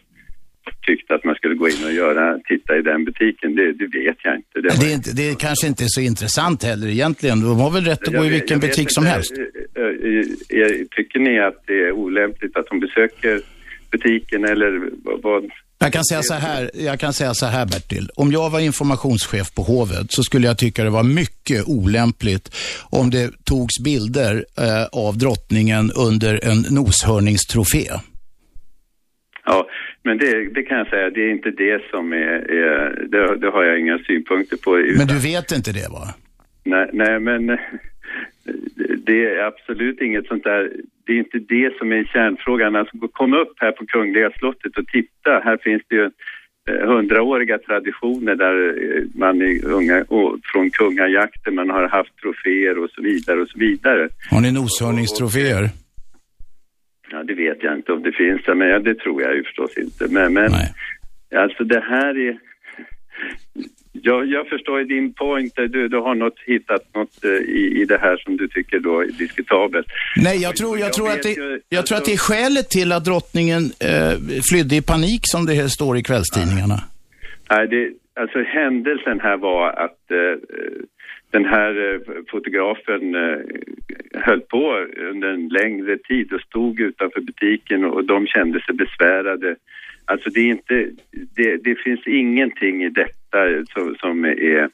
S8: tyckt att man skulle gå in och göra, titta i den butiken, det, det vet jag inte. Det,
S2: Det, är inte, det är kanske inte så intressant heller egentligen. De har väl rätt att gå i
S8: Jag vet-
S2: vilken
S8: jag
S2: butik som
S8: inte,
S2: helst.
S8: eh, eh, Tycker ni att det är olämpligt att de besöker butiken eller vad?
S2: Jag kan, säga så här, jag kan säga så här Bertil. Om jag var informationschef på hovet så skulle jag tycka det var mycket olämpligt om det togs bilder eh, av drottningen under en noshörningstrofé.
S8: Ja, men det, det kan jag säga, det är inte det som är, är det, det har jag inga synpunkter på.
S2: Men
S8: utan-
S2: du vet inte det va?
S8: Nej, nej men det är absolut inget sånt där. Det är inte det som är kärnfrågan. Alltså, kom upp här på Kungliga slottet och titta. Här finns det ju eh, hundraåriga traditioner där eh, man är unga, och från kungajakten, man har haft troféer och så vidare och så vidare.
S2: Har ni noshörningstroféer?
S8: Ja, det vet jag inte om det finns, men ja, det tror jag ju förstås inte. Men, men
S2: Nej.
S8: alltså det här är... Jag, jag förstår din point. Du, du har något, hittat något eh, i, i det här som du tycker då är diskutabelt.
S2: Nej, jag tror, jag
S8: Jag
S2: tror, att, det,
S8: ju,
S2: jag tror att det är
S8: alltså-
S2: skälet till att drottningen eh, flydde i panik som det står i kvällstidningarna.
S8: Nej, det, alltså händelsen här var att eh, den här eh, fotografen eh, höll på under en längre tid och stod utanför butiken och de kände sig besvärade. Alltså det är inte, det, det finns ingenting i detta som, som är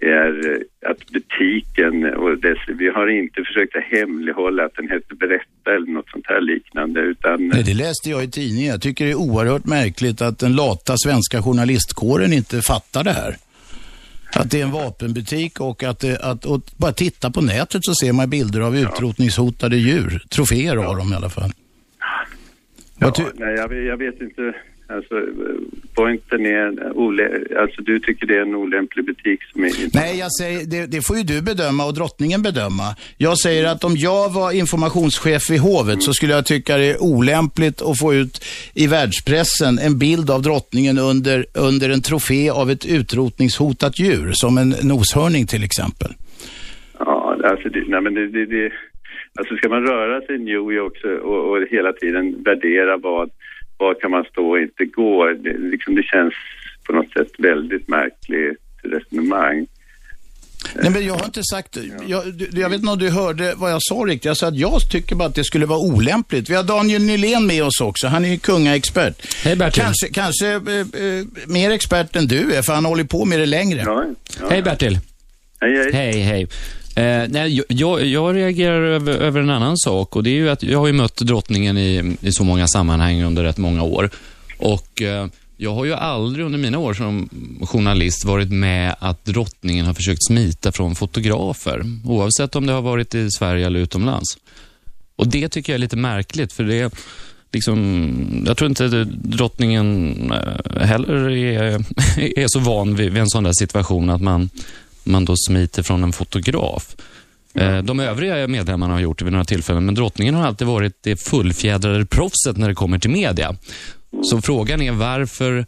S8: är att butiken och dess, vi har inte försökt att hemlighålla att den heter Berätta eller något sånt här liknande utan
S2: Nej, det läste jag i tidningen. Jag tycker det är oerhört märkligt att den lata svenska journalistkåren inte fattar det här. Att det är en vapenbutik och att, det, att och bara titta på nätet så ser man bilder av utrotningshotade djur. Troféer har de i alla fall.
S8: Ja, nej, jag, vet- jag vet inte. Alltså, pointen är, ole, alltså du tycker det är en olämplig butik som är inte...
S2: Nej, jag säger, det, det får ju du bedöma och drottningen bedöma. Jag säger att om jag var informationschef vid hovet så skulle jag tycka det är olämpligt att få ut i världspressen en bild av drottningen under, under en trofé av ett utrotningshotat djur, som en noshörning till exempel.
S8: Ja, alltså, det, nej, men det, det, det, alltså ska man röra sig i New York så, och, och hela tiden värdera vad, vad kan man stå och inte gå, det, liksom, det känns på något sätt väldigt märkligt resonemang.
S2: Nej, men jag har inte sagt, jag, jag vet inte om du hörde vad jag sa riktigt. Jag sa att jag tycker bara att det skulle vara olämpligt. Vi har Daniel Nylén med oss också. Han är ju kungaexpert.
S3: Hej Bertil.
S2: Kanske, kanske eh, eh, mer expert än du är, för han håller på med det längre.
S8: Ja, ja.
S3: Hej Bertil.
S8: Hej, hej.
S3: Hej, hej. Eh, nej, jag- jag, reagerar över, över en annan sak och det är ju att jag har ju mött drottningen i, i så många sammanhang under rätt många år. Och eh, jag har ju aldrig under mina år som journalist varit med att drottningen har försökt smita från fotografer, oavsett om det har varit i Sverige eller utomlands. Och det tycker jag är lite märkligt, för det liksom, jag tror inte drottningen eh, heller är, är så van vid, vid en sån där situation att man, man då smiter från en fotograf. Eh, De övriga medlemmarna har gjort det vid några tillfällen, men drottningen har alltid varit det fullfjädrade proffset när det kommer till media. Så frågan är varför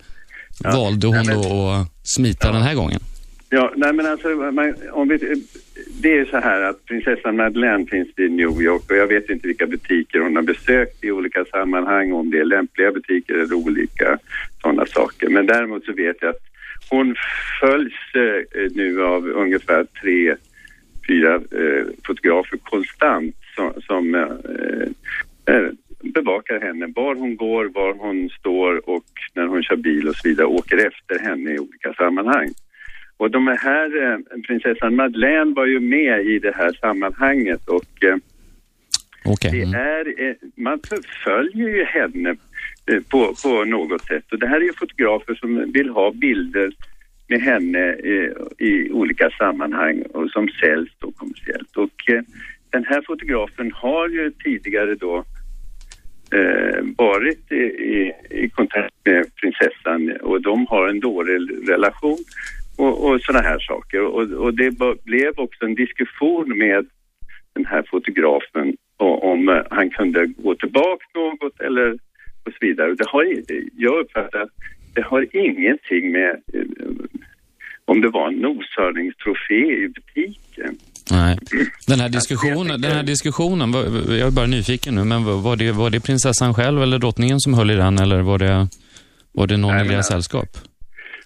S3: valde hon då att smita den här gången?
S8: Ja, nej men alltså, man, om vi, det är så här att prinsessan Madeleine finns i New York och jag vet inte vilka butiker hon har besökt i olika sammanhang, om det är lämpliga butiker eller olika sådana saker. Men däremot så vet jag att hon följs eh, nu av ungefär tre, fyra eh, fotografer konstant som, som eh, bevakar henne. Var hon går, var hon står och när hon kör bil och så vidare åker efter henne i olika sammanhang. Och de här, eh, prinsessan Madeleine var ju med i det här sammanhanget och eh,
S3: Okej.
S8: det
S3: Mm.
S8: är, eh, man förföljer ju henne Eh, på, på något sätt. Och det här är ju fotografer som vill ha bilder med henne eh, i olika sammanhang och som säljs då kommersiellt. Och eh, den här fotografen har ju tidigare då eh, varit i, i, i kontakt med prinsessan och de har en dålig relation och, och sådana här saker. Och, och det blev också en diskussion med den här fotografen om eh, han kunde gå tillbaka något eller och så vidare. Det har, jag uppfattar att det har ingenting med eh, om det var en noshörningstrofé i butiken.
S3: Nej. Den här diskussionen, den här diskussionen jag är bara nyfiken nu, men var det, var det prinsessan själv eller drottningen som höll i den eller var det, var det någon
S8: Nej,
S3: i deras sällskap?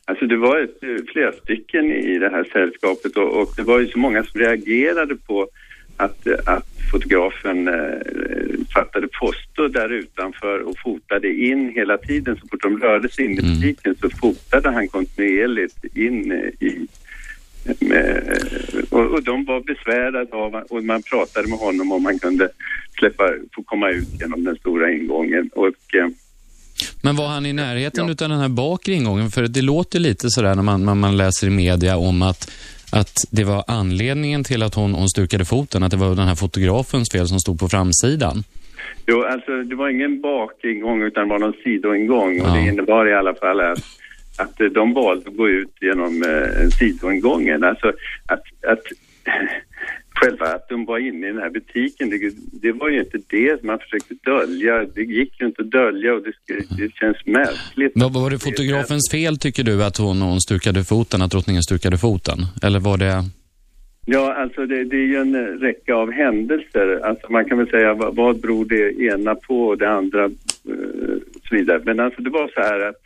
S8: Alltså det var ett, eh, flera stycken i det här sällskapet och, och det var ju så många som reagerade på att, eh, att fotografen eh, fattade poster där utanför och fotade in hela tiden. Så fort de rörde sig in i butiken så fotade han kontinuerligt in eh, i med, och, och de var besvärade av och man pratade med honom om han kunde släppa, få komma ut genom den stora ingången och eh,
S3: Men var han i närheten utav den här bakre ingången? För det låter lite sådär när man, när man läser i media om att, att det var anledningen till att hon, hon stukade foten, att det var den här fotografens fel som stod på framsidan.
S8: Jo, alltså det var ingen bakingång utan det var någon sidoingång och
S3: Ja.
S8: det innebar i alla fall att, att de valde att gå ut genom eh, sidoingången. Alltså att, att själva att de var inne i den här butiken, det, det var ju inte det man försökte dölja. Det gick ju inte att dölja och det, det känns märkligt.
S3: Var, var det fotografens fel, tycker du, att hon, hon stukade foten, att drottningen stukade foten? Eller var det...
S8: Ja, alltså det, det är ju en räcka av händelser. Alltså man kan väl säga vad, vad beror det ena på och det andra eh, så vidare. Men alltså det var så här att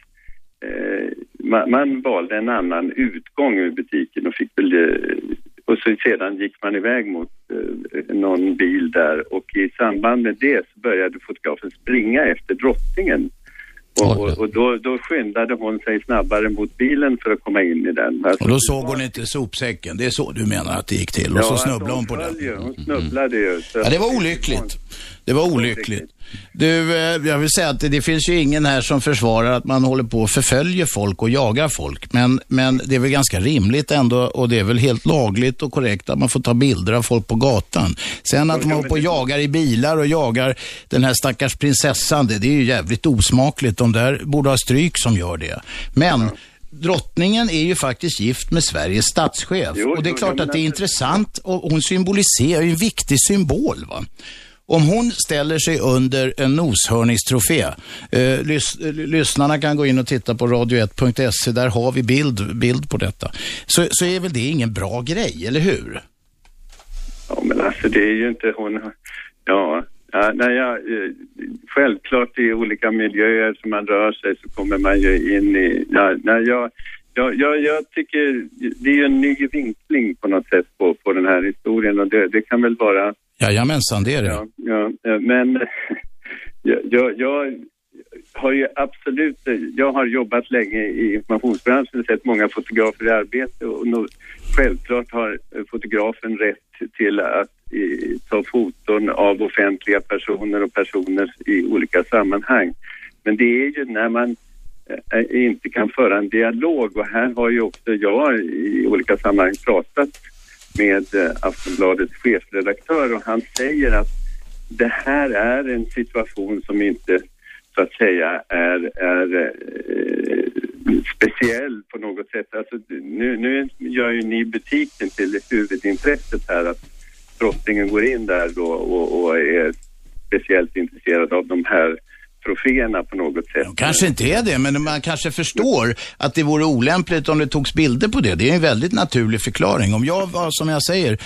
S8: eh, man, man valde en annan utgång ur butiken och fick väl eh, och så sedan gick man iväg mot eh, någon bil där och i samband med det så började fotografen springa efter drottningen. Och, och, och då, då skyndade hon sig snabbare mot bilen för att komma in i den. Alltså,
S2: Och då såg hon inte sopsäcken. Det är så du menar att det gick till. Och så
S8: alltså,
S2: snubblade hon på den.
S8: ju, Hon snubblade ju. Så
S2: Ja, det var olyckligt. Det var olyckligt. Du, eh, jag vill säga att det, det finns ju ingen här som försvarar att man håller på och förföljer folk och jagar folk. Men, men det är väl ganska rimligt ändå och det är väl helt lagligt och korrekt att man får ta bilder av folk på gatan. Sen att man håller på och jagar i bilar och jagar den här stackars prinsessan, det, det är ju jävligt osmakligt. De där borde ha stryk som gör det. Men drottningen är ju faktiskt gift med Sveriges statschef.
S8: Jo,
S2: och det är
S8: jo,
S2: klart
S8: jo,
S2: att det är
S8: men-
S2: intressant och hon symboliserar ju en viktig symbol. Va? Om hon ställer sig under en noshörningstrofé, eh, lys, eh, lyssnarna kan gå in och titta på radio1.se, där har vi bild, bild på detta, så, så är väl det ingen bra grej, eller hur?
S8: Ja, men alltså det är ju inte hon... Ja, ja nej, ja, eh, självklart i olika miljöer som man rör sig så kommer man ju in i... Ja, nej, jag, jag, jag, jag tycker det är ju en ny vinkling på något sätt på, på den här historien och det, det kan väl vara...
S2: Jajamensan, det är det.
S8: Ja, ja, eh, men jag, jag, jag har ju absolut, eh, jag har jobbat länge i informationsbranschen och sett många fotografer i arbete och nog, självklart har eh, fotografen rätt till att i, ta foton av offentliga personer och personer i olika sammanhang. Men det är ju när man inte kan föra en dialog och här har ju också jag i olika sammanhang pratat med eh, Aftonbladets chefredaktör och han säger att det här är en situation som inte så att säga är, är eh, speciell på något sätt. Alltså, nu, nu gör ju ni butiken till huvudintresset här att drottningen går in där då och, och är speciellt intresserad av de här troféerna på något sätt.
S2: Kanske inte är det, men man kanske förstår att det vore olämpligt om det togs bilder på det. Det är en väldigt naturlig förklaring. Om jag var, som jag säger,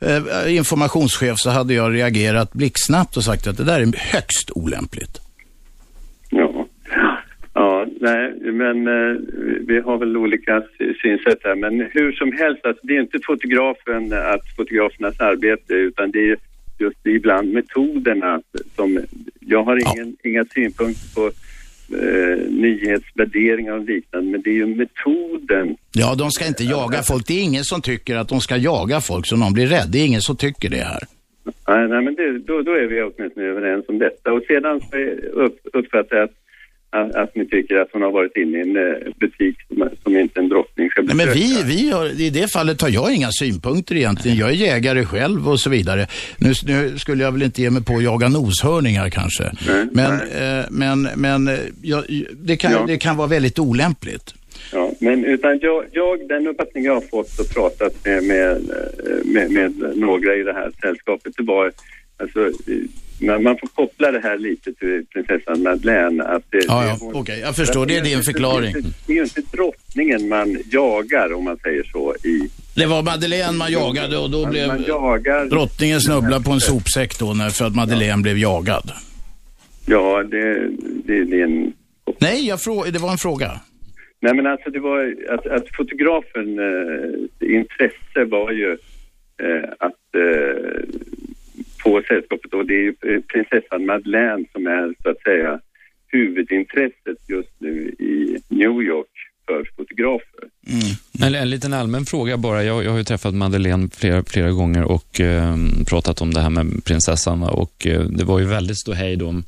S2: eh, informationschef så hade jag reagerat blixtsnabbt och sagt att det där är högst olämpligt.
S8: Ja, ja nej, men eh, vi har väl olika sy- synsätt här. Men hur som helst, alltså, det är inte fotografen, att fotografernas arbete, utan det är just ibland metoderna som... Jag har ingen, inga synpunkter på eh, nyhetsvärderingar och liknande, men det är ju metoden.
S2: Ja, de ska inte jaga folk. Det är ingen som tycker att de ska jaga folk så någon blir rädd. Det är ingen som tycker det här.
S8: Nej, nej men det, då, då är vi åtminstone överens om detta. Och sedan upp, uppfattar jag att, att, att ni tycker att hon har varit inne i en eh, butik som, som inte en drottning ska
S2: Nej, men
S8: besöka.
S2: vi, vi har, i det fallet har jag inga synpunkter egentligen. Jag är jägare själv och så vidare. Nu, nu skulle jag väl inte ge mig på att jaga noshörningar kanske. men, eh, men, men eh, jag, det, kan,
S8: Ja.
S2: det kan vara väldigt olämpligt.
S8: Ja, men utan jag, jag, den uppfattning jag har fått och pratat med, med, eh, med, med några i det här sällskapet, det var alltså, eh, man, får koppla det här lite till prinsessan Madeleine. Att det,
S2: Ja, ja,
S8: hon-
S2: okej, jag förstår. Det är din förklaring.
S8: Det är, ju inte drottningen man jagar om man säger så i...
S2: Det var Madeleine man jagade och då
S8: Man-
S2: blev
S8: man jagar-
S2: drottningen snubbla på en sopsäck då när, för att Madeleine blev jagad.
S8: Ja, det, det, det är en...
S2: Nej, jag frå, det var en fråga.
S8: Nej men alltså det var att, att fotografen eh, intresse var ju eh, att eh, på sällskapet och det är eh, prinsessan Madeleine som är så att säga huvudintresset just nu i New York för fotografer. Mm.
S3: En, en liten allmän fråga bara. Jag, jag har ju träffat Madeleine flera, flera gånger och eh, pratat om det här med prinsessan. Och eh, det var ju väldigt ståhej då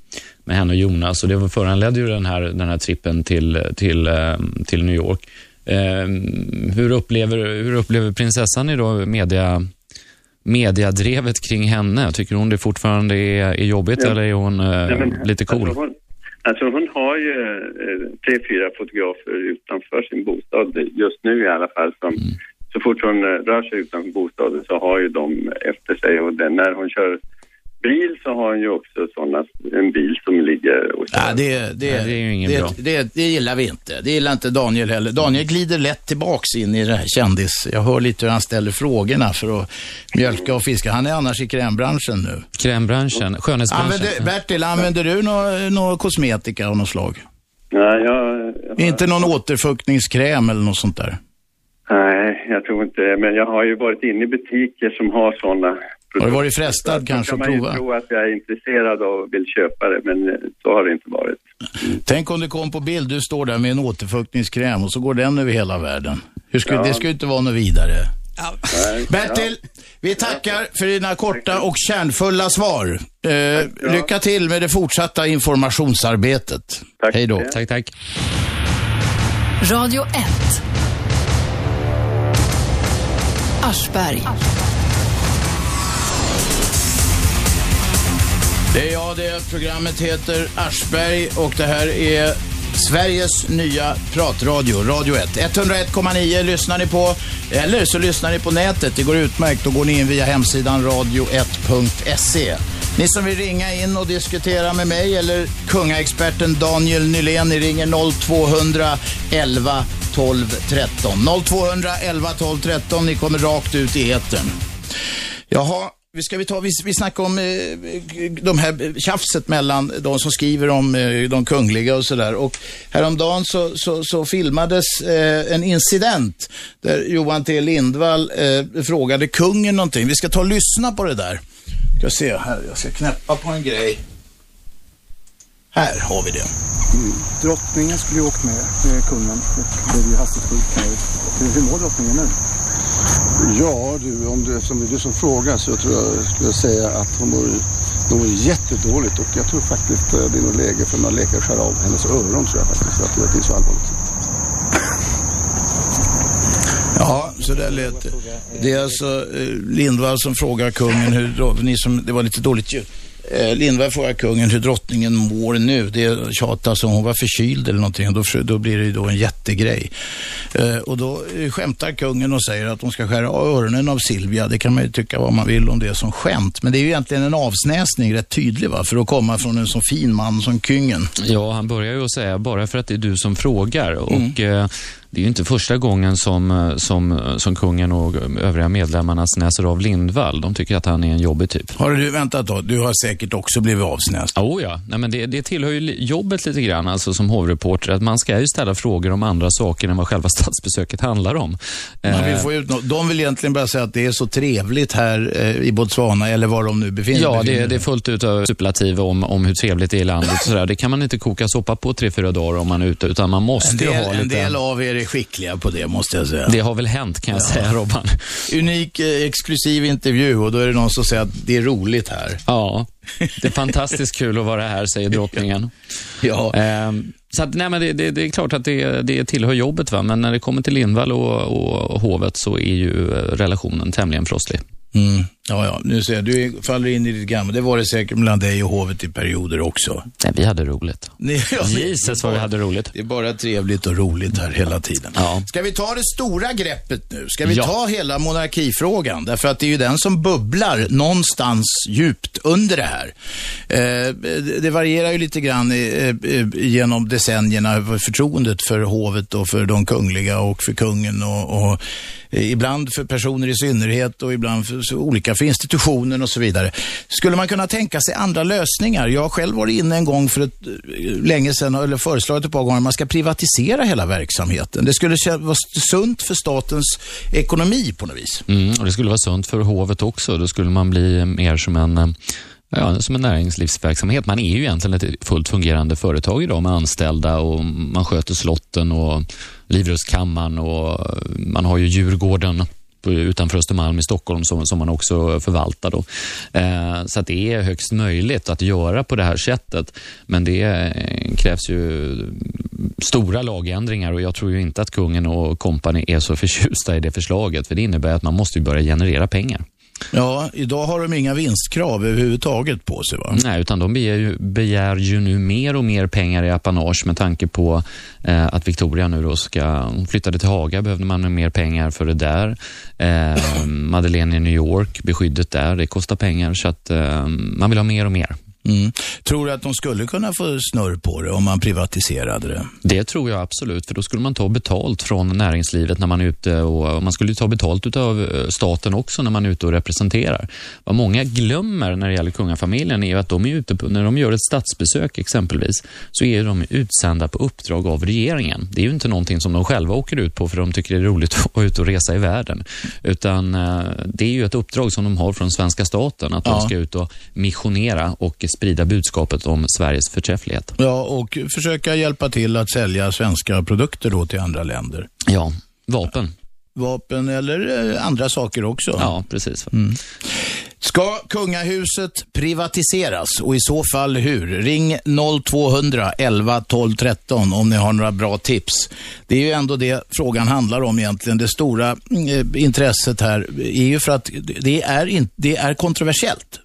S3: med henne och Jonas och det föranledde ju den här, den här trippen till, till, eh, till New York. Eh, hur, upplever, hur upplever prinsessan idag media, mediadrevet kring henne? Tycker hon det fortfarande är, är jobbigt
S8: Ja.
S3: eller är hon eh,
S8: Nej, men,
S3: lite cool?
S8: Alltså hon, alltså hon har ju eh, tre, fyra fotografer utanför sin bostad just nu i alla fall. Som, Så fort hon eh, rör sig utanför bostaden så har ju de efter sig och den, när hon kör bil så har hon ju också såna, en bil som ligger och kör.
S2: Ja, det, det,
S3: Nej, det är ju ingen
S2: det,
S3: bra.
S2: Det, det gillar vi inte. Det gillar inte Daniel heller. Daniel glider lätt tillbaks in i det här kändis. Jag hör lite hur han ställer frågorna för att mjölka och fiska. Han är annars i krämbranschen nu.
S3: Krämbranschen, skönhetsbranschen.
S2: Använder, Bertil, använder du någon nå kosmetika av något slag?
S8: Nej, jag, jag,
S2: Inte någon återfuktningskräm eller något sånt där?
S8: nej, jag tror inte det. Men jag har ju varit inne i butiker som har sådana
S2: Har du varit frestad kanske
S8: kan
S2: att
S8: man
S2: prova?
S8: tro att jag är intresserad av och vill köpa det, men eh, så har det inte varit.
S2: Tänk om det kom på bild, du står där med en återfuktningskräm och så går den över hela världen. Hur skulle,
S8: Ja.
S2: Det skulle inte vara något vidare.
S8: Nej,
S2: Bertil, vi tackar för dina korta och kärnfulla svar. Eh, lycka till med det fortsatta informationsarbetet.
S8: Tack.
S2: Hej då.
S3: Tack, tack.
S1: Radio 1. Aschberg.
S2: Det är jag det. Programmet heter Aschberg och det här är Sveriges nya pratradio, Radio 1. 101,9 lyssnar ni på, eller så lyssnar ni på nätet. Det går utmärkt. Då går ni in via hemsidan radio1.se. Ni som vill ringa in och diskutera med mig eller kungaexperten Daniel Nylén, ni ringer 0200 11 12 13. 0200 11 12 13. Ni kommer rakt ut i etern. Jaha, vi ska vi ta, vi, vi snackar om eh, de här tjafset mellan de som skriver om eh, de kungliga och sådär. Och häromdagen så, så, så filmades eh, en incident där Johan T Lindvall eh, frågade kungen någonting. Vi ska ta och lyssna på det där. Ska se här, jag ska knäppa på en grej. Här har vi det.
S9: Drottningen skulle ju åkt med, med kungen och blev ju hastigt sjuk. Hur, hur mår drottningen nu?
S10: Ja du, om det, eftersom det är du som frågar så tror jag skulle jag säga att hon mår, hon mår jättedåligt och jag tror faktiskt eh, det är nog läge för några läkare att skära av hennes öron tror jag faktiskt. Jag tror att det är så allvarligt.
S2: Ja, så där lät det. Det är alltså eh, Lindvall som frågar kungen hur, ni som, det var lite dåligt ljud. Eh, Lindberg frågar kungen hur drottningen mår nu. Det tjatas om hon var förkyld eller någonting. Då, då blir det ju då en jättegrej. Eh, och då eh, skämtar kungen och säger att hon ska skära av öronen av Silvia. Det kan man ju tycka vad man vill om det som skämt. Men det är ju egentligen en avsnäsning, rätt tydlig va? För att komma från en så fin man som kungen.
S3: Ja, han börjar ju att säga bara för att det är du som frågar. Och eh, det är ju inte första gången som, eh, som, som kungen och övriga medlemmarna snäser av Lindvall. De tycker att han är en jobbig typ.
S2: Har du väntat då? Du har säkert också blivit avsnäst.
S3: Oh ja, Nej, men det, det tillhör ju jobbet lite grann, alltså som hovreporter, att man ska ju ställa frågor om andra saker än vad själva statsbesöket handlar om.
S2: Man vill
S3: Eh,
S2: få ut något. De vill egentligen bara säga att det är så trevligt här eh, i Botswana eller var de nu befinner
S3: Ja,
S2: befinner
S3: det, det är fullt ut av superlativ om, om hur trevligt det är i landet. och Sådär. Det kan man inte koka soppa på tre, fyra dagar om man är ute, utan man
S2: En
S3: måste ju
S2: del,
S3: ha
S2: en
S3: lite...
S2: del av er är skickliga på det, måste jag säga.
S3: Det har väl hänt, kan jag säga, Robban.
S2: Unik, eh, exklusiv intervju och då är det någon som säger att det är roligt här.
S3: Ja, det är fantastiskt kul att vara här, säger drottningen.
S2: Ja.
S3: Ehm, så att, nej, men det, det, det är klart att det, det tillhör jobbet, va? men när det kommer till Lindvall och, och, och hovet så är ju eh, relationen tämligen frostig.
S2: Mm. Ja, ja, nu ser jag, du faller in i ditt gamla. Det var det säkert mellan dig och hovet i perioder också.
S3: Nej, vi hade roligt. Jesus vad vi hade roligt.
S2: Det är bara trevligt och roligt här hela tiden.
S3: Ja.
S2: Ska vi ta det stora greppet nu? Ska vi
S3: Ja.
S2: ta hela monarkifrågan? Därför att det är ju den som bubblar någonstans djupt under det här. Eh, det- varierar ju lite grann eh, eh, genom decennierna, för förtroendet för hovet och för de kungliga och för kungen och, och eh, ibland för personer i synnerhet och ibland för så för institutionen och så vidare. Skulle man kunna tänka sig andra lösningar? Jag har själv varit inne en gång för ett, eh, länge sedan, eller föreslagit ett par gånger, att man ska privatisera hela verksamheten. Det skulle vara sunt för statens ekonomi på något vis.
S3: Mm, och det skulle vara sunt för hovet också. Då skulle man bli eh, mer som en eh, Ja, som en näringslivsverksamhet. Man är ju egentligen ett fullt fungerande företag idag med anställda och man sköter slotten och Livrustkammaren och man har ju Djurgården utanför Östermalm i Stockholm som, som man också förvaltar. Då. Eh, så att det är högst möjligt att göra på det här sättet. Men det eh, krävs ju stora lagändringar och jag tror ju inte att kungen och kompani är så förtjusta i det förslaget. För det innebär att man måste ju börja generera pengar.
S2: Ja, idag har de inga vinstkrav överhuvudtaget på sig va?
S3: Nej, utan de begär ju, begär ju nu mer och mer pengar i apanage med tanke på eh, att Victoria nu då ska, hon flyttade till Haga, behövde man mer pengar för det där. Eh, Madeleine i New York, beskyddet där, det kostar pengar så att eh, man vill ha mer och mer.
S2: Mm. Tror du att de skulle kunna få snurr på det om man privatiserade det?
S3: Det tror jag absolut, för då skulle man ta betalt från näringslivet när man är ute och man skulle ta betalt av staten också när man är ute och representerar. Vad många glömmer när det gäller kungafamiljen är att de är ute på, när de gör ett statsbesök exempelvis, så är de utsända på uppdrag av regeringen. Det är ju inte någonting som de själva åker ut på för de tycker det är roligt att vara ute och resa i världen, utan eh, det är ju ett uppdrag som de har från svenska staten, att
S2: Ja.
S3: de ska ut och missionera och sprida budskapet om Sveriges förträfflighet.
S2: Ja, och försöka hjälpa till att sälja svenska produkter då till andra länder.
S3: Ja, vapen.
S2: Vapen eller eh, andra saker också.
S3: Ja, precis.
S2: Ska kungahuset privatiseras och i så fall hur? Ring 0200 11 12 13 om ni har några bra tips. Det är ju ändå det frågan handlar om egentligen. Det stora eh, intresset här är ju för att det är, in, det är kontroversiellt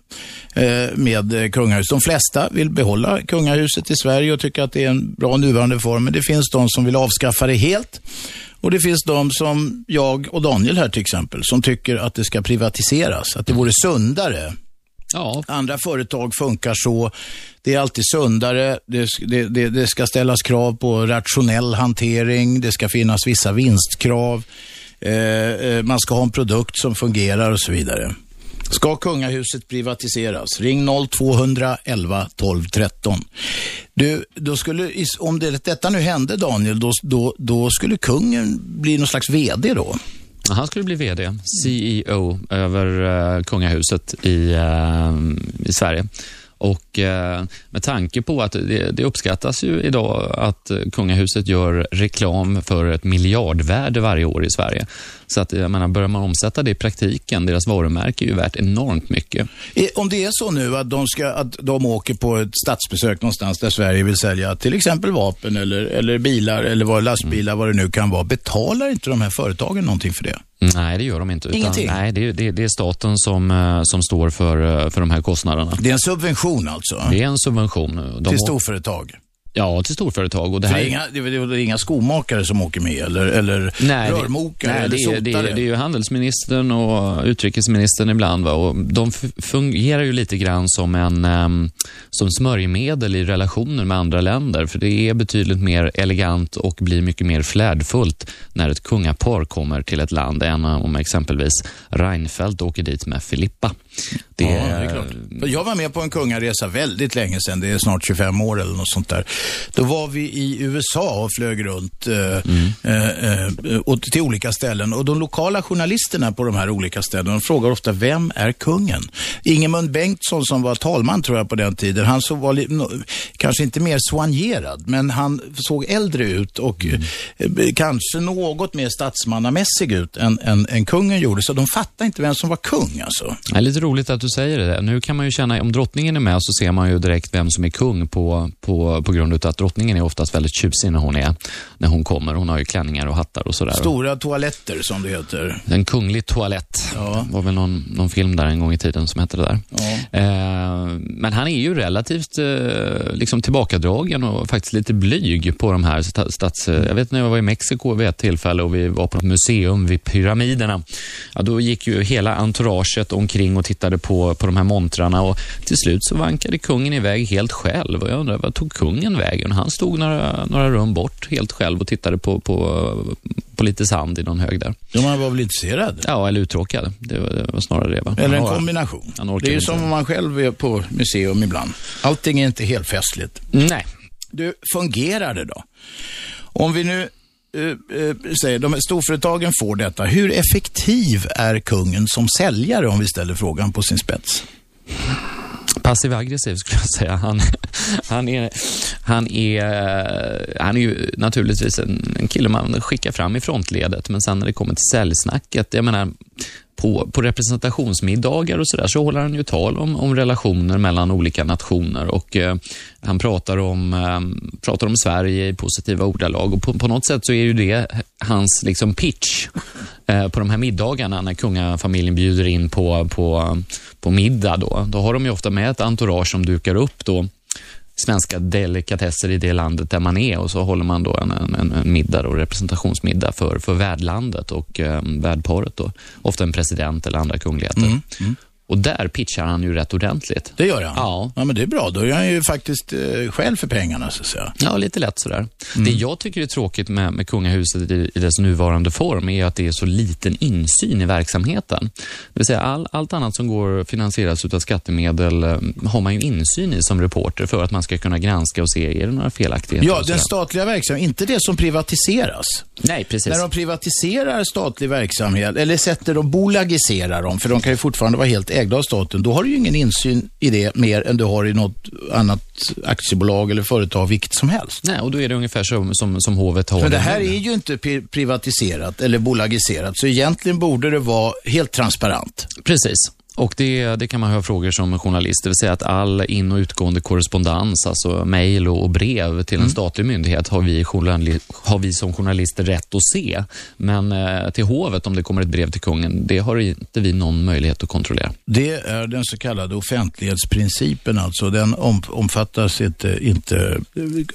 S2: med eh, kungahuset. De flesta vill behålla kungahuset i Sverige och tycker att det är en bra nuvarande form. Men det finns de som vill avskaffa det helt. Och det finns de som jag och Daniel här till exempel, som tycker att det ska privatiseras. Att det vore sundare.
S3: Ja.
S2: Andra företag funkar så. Det är alltid sundare. Det, det, det, det ska ställas krav på rationell hantering. Det ska finnas vissa vinstkrav. Eh, eh, man ska ha en produkt som fungerar och så vidare. Ska kungahuset privatiseras? Ring 0200 11 12 13. Du, då skulle, om det, detta nu hände Daniel, då, då, då skulle kungen bli någon slags VD då?
S3: Han skulle bli VD, CEO över uh, kungahuset i, uh, i Sverige. Och eh, med tanke på att det, det uppskattas ju idag att kungahuset gör reklam för ett miljardvärde varje år i Sverige. Så att, jag menar, börjar man omsätta det i praktiken, deras varumärke är ju värt enormt mycket.
S2: Om det är så nu att de, ska, att de åker på ett statsbesök någonstans där Sverige vill sälja till exempel vapen eller, eller bilar eller vad, lastbilar, vad det nu kan vara. Betalar inte de här företagen någonting för det?
S3: Nej, det gör de inte. Utan,
S2: Ingenting?
S3: Nej, det, är- det, det är staten som, eh, som står för, eh, för de här kostnaderna.
S2: Det är en subvention alltså?
S3: Det är en subvention. De,
S2: Till storföretag?
S3: Ja, till storföretag. Och det här
S2: det, är inga, det, är, det är inga skomakare som åker med eller, eller
S3: Nej, det-
S2: rörmokare
S3: nej,
S2: eller
S3: det, är, det, är, det är ju handelsministern och utrikesministern ibland. Va? Och de fungerar ju lite grann som, en, ehm, som smörjmedel i relationer med andra länder. För det är betydligt mer elegant och blir mycket mer flärdfullt när ett kungapar kommer till ett land än om exempelvis Reinfeldt åker dit med Filippa. Det,
S2: Ja, det är klart. Jag var med på en kungaresa väldigt länge sedan, det är snart 25 år eller något sånt där. Då var vi i USA och flög runt eh,
S3: Mm.
S2: eh, eh, till olika ställen. Och de lokala journalisterna på de här olika ställena frågar ofta, vem är kungen? Ingemund Bengtsson som var talman tror jag på den tiden, han såg, var kanske inte mer soignerad, men han såg äldre ut och
S3: Mm.
S2: eh, kanske något mer statsmannamässig ut än, än, än kungen gjorde. Så de fattade inte vem som var kung alltså.
S3: Är lite roligt att du säger det. Nu kan man ju känna, om drottningen är med så ser man ju direkt vem som är kung på, på, på grund av att drottningen är oftast väldigt tjusig när hon är, när hon kommer. Hon har ju klänningar och hattar och sådär.
S2: Stora toaletter som det heter.
S3: En kunglig toalett.
S2: Ja.
S3: Det var väl någon, någon film där en gång i tiden som hette det där.
S2: Ja.
S3: Eh, men han är ju relativt eh, liksom tillbakadragen och faktiskt lite blyg på de här sta- stats... Jag vet när jag var i Mexiko vid ett tillfälle och vi var på ett museum vid pyramiderna. Ja, då gick ju hela entouraget omkring och tittade på, på de här montrarna och till slut så vankade kungen iväg helt själv. Och jag undrar, vad tog kungen vägen? Han stod några, några rum bort helt själv och tittade på, på, på lite sand i någon hög där.
S2: Ja, man var väl intresserad?
S3: Ja, eller uttråkad. Det var, det var snarare det. Va?
S2: Eller en kombination. Det är ju som om man själv är på museum ibland. Allting är inte helt festligt.
S3: Nej.
S2: Du, fungerar det då? Om vi nu Eh, eh, säger, de storföretagen får detta. Hur effektiv är kungen som säljare om vi ställer frågan på sin spets?
S3: Passiv aggressiv skulle jag säga. Han, han, är, han, är, han är ju naturligtvis en, en kille man skickar fram i frontledet, men sen när det kommer till säljsnacket, jag menar, på, på representationsmiddagar och sådär så håller han ju tal om, om relationer mellan olika nationer och eh, han pratar om, eh, pratar om Sverige i positiva ordalag och på, på något sätt så är ju det hans liksom pitch eh, på de här middagarna när kungafamiljen bjuder in på, på, på middag då. Då har de ju ofta med ett entourage som dukar upp då svenska delikatesser i det landet där man är och så håller man då en, en, en middag, och representationsmiddag för, för värdlandet och eh, värdparet. Då. Ofta en president eller andra kungligheter.
S2: Mm, mm.
S3: Och där pitchar han ju rätt ordentligt.
S2: Det gör han?
S3: Ja.
S2: Ja, men det är bra. Då är han ju faktiskt eh, själv för pengarna, så att säga.
S3: Ja, lite lätt sådär.
S2: Mm.
S3: Det jag tycker är tråkigt med, med kungahuset i, i dess nuvarande form är att det är så liten insyn i verksamheten. Det vill säga all, allt annat som går finansieras utav skattemedel eh, har man ju insyn i som reporter för att man ska kunna granska och se, är det några felaktigheter?
S2: Ja, den statliga verksamheten, inte det som privatiseras.
S3: Nej, precis.
S2: När de privatiserar statlig verksamhet, eller sätter de bolagiserar dem, för de kan ju fortfarande vara helt ägda av staten, då har du ju ingen insyn i det mer än du har i något annat aktiebolag eller företag, vilket som helst.
S3: Nej, och då är det ungefär som, som, som hovet har
S2: Men det här är ju inte pri- privatiserat eller bolagiserat, så egentligen borde det vara helt transparent.
S3: Precis. Och det, det kan man ha frågor som journalist, det vill säga att all in och utgående korrespondens, alltså mejl och, brev till en statlig myndighet har vi, har vi som journalister rätt att se. Men eh, till hovet, om det kommer ett brev till kungen, det har inte vi någon möjlighet att kontrollera.
S2: Det är den så kallade offentlighetsprincipen alltså. Den om, omfattas inte, inte,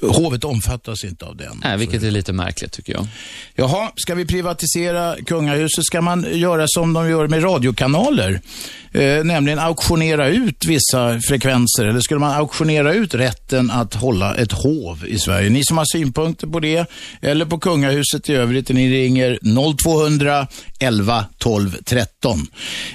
S2: hovet omfattas inte av den.
S3: Nej, vilket är lite märkligt tycker jag.
S2: Jaha, ska vi privatisera kungahuset ska man göra som de gör med radiokanaler. Eh, nämligen auktionera ut vissa frekvenser. Eller skulle man auktionera ut rätten att hålla ett hov i Sverige? Ni som har synpunkter på det eller på kungahuset i övrigt, ni ringer 0200 11 12 13.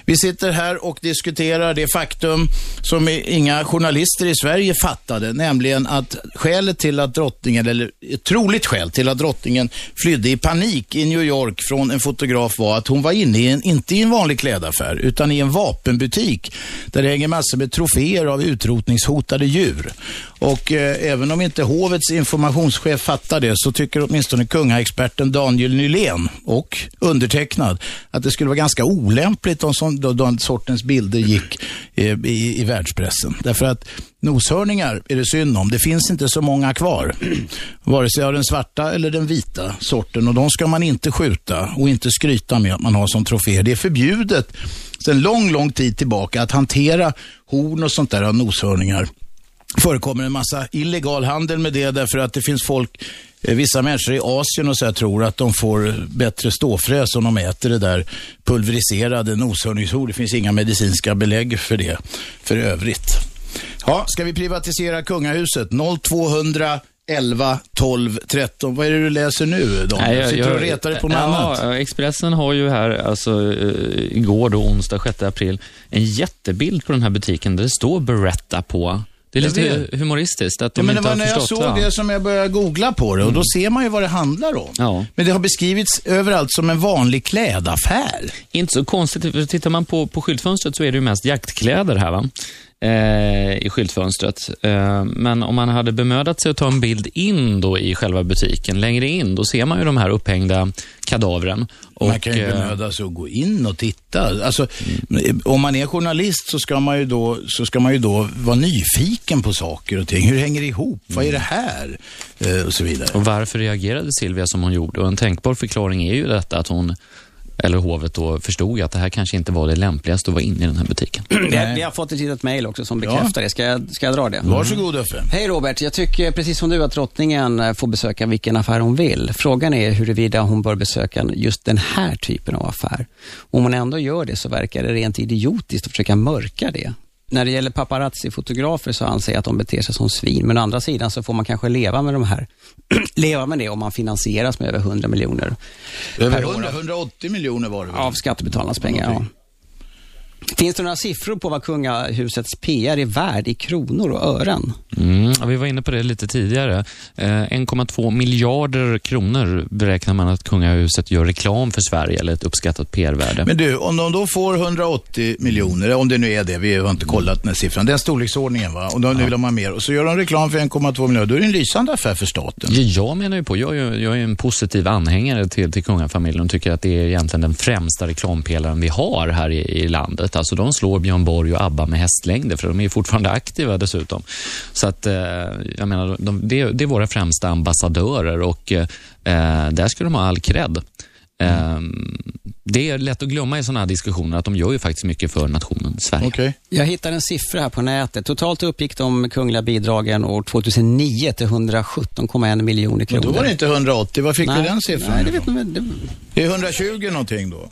S2: Vi sitter här och diskuterar det faktum som inga journalister i Sverige fattade, nämligen att skälet till att drottningen, eller ett troligt skäl till att drottningen flydde i panik i New York från en fotograf var att hon var inne i en, inte i en vanlig klädaffär, utan i en vapenbutik där det hänger massor med troféer av utrotningshotade djur. Och eh, även om inte hovets informationschef fattar det så tycker åtminstone kungaexperten Daniel Nylén och undertecknad att det skulle vara ganska olämpligt om sån, då, den sortens bilder gick eh, i, i världspressen. Därför att Noshörningar är det synd om. Det finns inte så många kvar. Vare sig av den svarta eller den vita sorten. Och de ska man inte skjuta och inte skryta med att man har som trofé. Det är förbjudet sedan lång, lång tid tillbaka att hantera horn och sånt där av noshörningar förekommer en massa illegal handel med det därför att det finns folk, eh, vissa människor i Asien och så tror att de får bättre ståfräs om de äter det där pulveriserade noshörningshorn. Det finns inga medicinska belägg för det för övrigt. Ja, ska vi privatisera kungahuset? 0200 11, 12, 13. Vad är det du läser nu, Daniel? Sitter du och retar dig på något
S3: ja,
S2: annat?
S3: Expressen har ju här, alltså eh, igår då, onsdag 6 april, en jättebild på den här butiken där det står Beretta på. Det är lite
S2: vet.
S3: humoristiskt att de
S2: Ja, men det
S3: inte
S2: var
S3: har
S2: när jag såg
S3: va?
S2: det som jag började googla på det och då ser man ju vad det handlar om.
S3: Ja.
S2: Men det har beskrivits överallt som en vanlig klädaffär.
S3: Inte så konstigt, för tittar man på, på skyltfönstret så är det ju mest jaktkläder här va? Eh, i skyltfönstret. Eh, men om man hade bemödat sig att ta en bild in då i själva butiken, längre in, då ser man ju de här upphängda kadavren.
S2: man kan ju
S3: eh,
S2: bemöda sig att gå in och titta. Alltså, Om man är journalist så ska, man ju då, så ska man ju då vara nyfiken på saker och ting. Hur hänger det ihop? Vad är det här? Eh, och så vidare.
S3: Och varför reagerade Silvia som hon gjorde? Och en tänkbar förklaring är ju detta att hon, eller hovet då, förstod att det här kanske inte var det lämpligaste att vara inne i den här butiken.
S7: Vi, vi har fått ett litet mejl också som bekräftar det. Ska jag, ska jag dra det?
S2: Varsågod Uffe.
S7: Hej Robert, jag tycker precis som du att drottningen eh, får besöka vilken affär hon vill. Frågan är huruvida hon bör besöka just den här typen av affär. Om hon ändå gör det så verkar det rent idiotiskt att försöka mörka det. När det gäller paparazzi-fotografer så anser jag att de beter sig som svin, men å andra sidan så får man kanske leva med de här, leva med det om man finansieras med över 100 miljoner
S2: Över
S7: per år
S2: 100, 180 miljoner var det väl?
S7: av skattebetalarnas pengar. Ja. Finns det några siffror på vad kungahusets PR är värd i kronor och ören?
S3: Mm, vi var inne på det lite tidigare. Eh, 1,2 miljarder kronor beräknar man att kungahuset gör reklam för Sverige, eller ett uppskattat PR-värde.
S2: Men du, om de då får 180 miljoner, om det nu är det, vi har inte kollat den här siffran, den storleksordningen va, och då nu vill de ha mer, och så gör de reklam för 1,2 miljarder, då är det en lysande affär för staten.
S3: Ja, jag menar ju på, jag är, ju- jag är en positiv anhängare till, till kungafamiljen och tycker att det är egentligen den främsta reklampelaren vi har här i, i landet. Alltså de slår Björn Borg och ABBA med hästlängder för de är ju fortfarande aktiva dessutom. Så att, eh, jag menar, de, det, det är våra främsta ambassadörer och eh, där ska de ha all cred. Eh, det är lätt att glömma i sådana här diskussioner att de gör ju faktiskt mycket för nationen Sverige.
S2: Okej.
S7: Jag hittade en siffra här på nätet. Totalt uppgick de kungliga bidragen år 2009 till 117,1 miljoner
S2: Men
S7: kronor.
S2: då var det inte 180, var fick
S7: Nej,
S2: du den siffran
S7: Nej, det vet Det
S2: är 120 någonting då?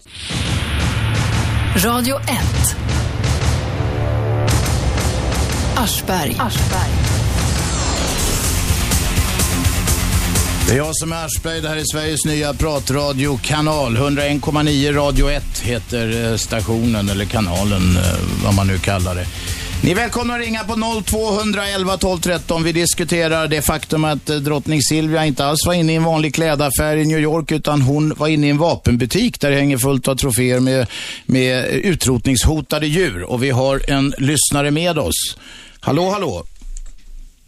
S1: Radio 1. Aschberg.
S2: Det är jag som är Aschberg, det här är Sveriges nya pratradiokanal. 101,9 Radio 1 heter eh, stationen, eller kanalen, eh, vad man nu kallar det. Ni är välkomna att ringa på 0211 12 13. Vi diskuterar det faktum att eh, drottning Silvia inte alls var inne i en vanlig klädaffär i New York, utan hon var inne i en vapenbutik där det hänger fullt av troféer med, med utrotningshotade djur. Och vi har en lyssnare med oss. Hallå, hallå.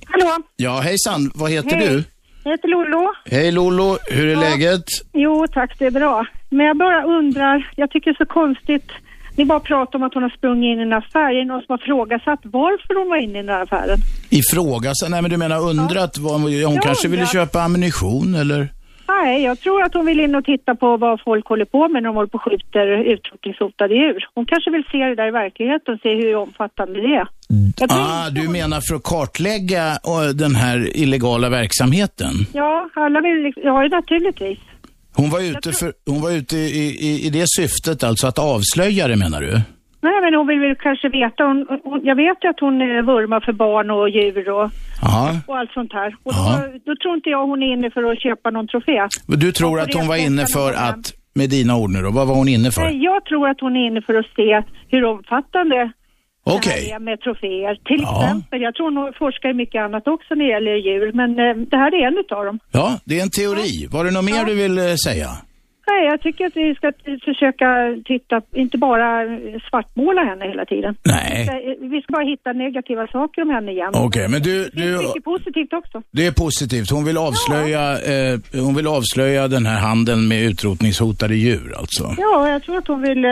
S11: Hallå,
S2: Ja, hejsan. Vad heter
S11: Hej.
S2: du?
S11: jag heter Lollo.
S2: Hej Lolo, hur är
S11: Ja.
S2: läget?
S11: Jo tack, det är bra. Men jag bara undrar, jag tycker det är så konstigt. Ni bara pratar om att hon har sprungit in i en affär. Är det någon som har frågasatt varför hon var inne i den här affären?
S2: Ifrågasatt? Nej men du menar undrat? Vad, hon
S11: Jag
S2: kanske ville
S11: undrar.
S2: köpa ammunition eller?
S11: Nej, jag tror att hon vill in och titta på vad folk håller på med när de håller på och skjuter utrotningshotade djur. Hon kanske vill se det där i verkligheten och se hur omfattande det är.
S2: Ah, du menar för att kartlägga eh, den här illegala verksamheten?
S11: Ja, alla vill, liksom- ja naturligtvis.
S2: Hon var ute, för, hon var ute i, i, i det syftet, alltså att avslöja det menar du?
S11: Nej, men hon vill väl kanske veta. Hon, hon, jag vet ju att hon eh, vurmar för barn och djur och, och allt sånt här. Och då, då tror inte jag hon är inne för att köpa någon trofé.
S2: Du tror att hon var inne för att, med dina ord nu då, vad var hon inne för?
S11: Nej, jag tror att hon är inne för att se hur omfattande
S2: Okej.
S11: det här är med troféer. Till
S2: Ja.
S11: exempel, jag tror hon forskar mycket annat också när det gäller djur, men eh, det här är en utav dem.
S2: Ja, det är en teori. Var det något mer du vill eh,
S11: Nej, jag tycker att vi ska försöka titta, inte bara svartmåla henne hela tiden.
S2: Nej.
S11: Vi ska, bara hitta negativa saker om henne igen.
S2: Okej, men du,
S11: Det är
S2: du,
S11: mycket positivt också.
S2: det är positivt. Hon vill avslöja, eh, hon vill avslöja den här handeln med utrotningshotade djur alltså.
S11: Ja, jag tror att hon vill, eh,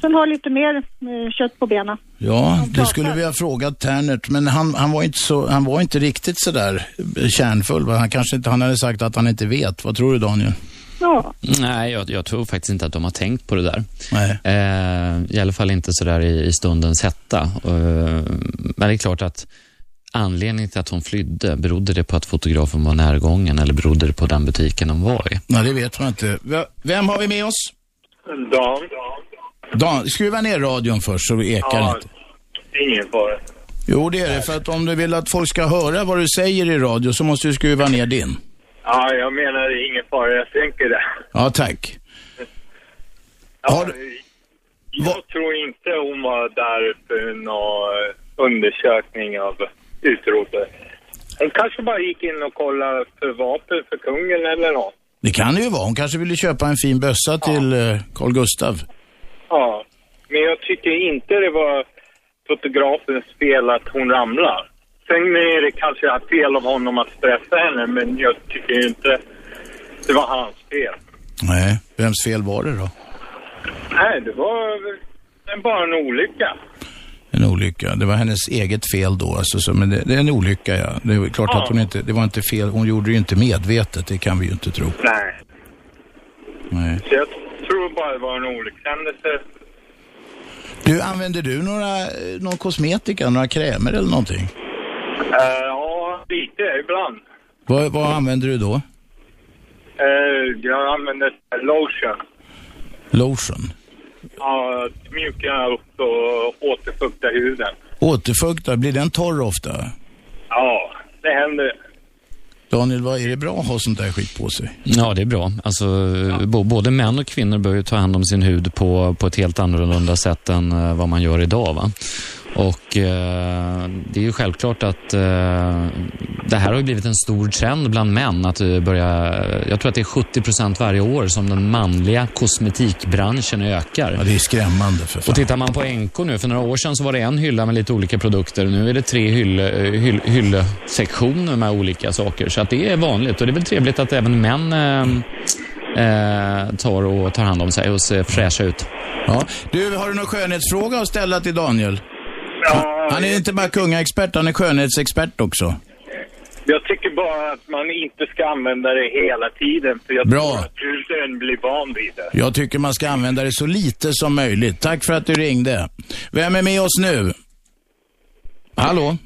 S11: sen ha lite mer eh, kött på benen.
S2: Ja, det skulle vi ha frågat Ternert, men han, han, var inte så, han var inte riktigt så där kärnfull. Han kanske inte, han hade sagt att han inte vet. Vad tror du Daniel?
S11: Ja.
S3: Nej, jag, jag tror faktiskt inte att de har tänkt på det där.
S2: Nej.
S3: Eh, I alla fall inte så där i, i stundens hetta. Eh, men det är klart att anledningen till att hon flydde, berodde det på att fotografen var närgången eller berodde det på den butiken hon var i?
S2: Nej, det vet man inte. V- Vem har vi med oss?
S12: Dan.
S2: Dan, skruva ner radion först så det ekar
S12: Ja,
S2: lite.
S12: ingen fara.
S2: Jo, det är det. För att om du vill att folk ska höra vad du säger i radio så måste du skruva ner din.
S12: Ja, jag menar ingen fara. Jag sänker det.
S2: Ja, tack.
S12: Ja, Jag tror inte hon var där för någon undersökning av utrotade. Hon kanske bara gick in och kollade för vapen för kungen eller något.
S2: Det kan det ju vara. Hon kanske ville köpa en fin bössa till eh, Carl Gustav.
S12: Ja, men jag tycker inte det var fotografens fel att hon ramlar. Sen är det kanske fel av honom att stressa henne, men jag tycker inte det var hans fel.
S2: Nej, vems fel var det då?
S12: Nej, det var bara en olycka.
S2: En olycka. Det var hennes eget fel då. Alltså, så, men det, det är en olycka, ja. Det är klart
S12: Ja.
S2: att hon inte, det var inte fel. Hon gjorde det ju inte medvetet. Det kan vi ju inte tro.
S12: Nej.
S2: Nej.
S12: Så jag tror bara det var en olyckshändelse.
S2: Du, använder du några, någon kosmetika, några krämer eller någonting?
S12: Eh, ja, lite ibland.
S2: Vad, vad använder du då?
S12: Uh, jag använder lotion.
S2: Lotion?
S12: Ja, att mjuka upp och återfukta huden.
S2: Återfukta, blir den torr ofta?
S12: Ja, det händer.
S2: Daniel, vad är det bra att ha sånt där skit på sig?
S3: Ja, det är bra. Alltså, bo- Både män och kvinnor bör ju ta hand om sin hud på, på ett helt annorlunda sätt än eh, vad man gör idag. Va? Och eh, Det är ju självklart att eh, det här har ju blivit en stor trend bland män. att eh, börja, Jag tror att det är 70 procent varje år som den manliga kosmetikbranschen ökar.
S2: Ja, det är skrämmande för fan.
S3: Och tittar man på NK nu, för några år sedan så var det en hylla med lite olika produkter. Nu är det tre hylle, eh, hyll, med olika saker. Så att det är vanligt och det är väl trevligt att även män eh, eh, tar och tar hand om sig och ser fräscha ut.
S2: Ja. Du, har du någon skönhetsfråga att ställa till Daniel? Han, han är inte bara kungaexpert, han är skönhetsexpert också.
S12: Jag tycker bara att man inte ska använda det hela tiden. För jag
S2: Bra.
S12: tror att huden blir van vid det.
S2: Jag tycker man ska använda det så lite som möjligt. Tack för att du ringde. Vem är med oss nu? Hallå?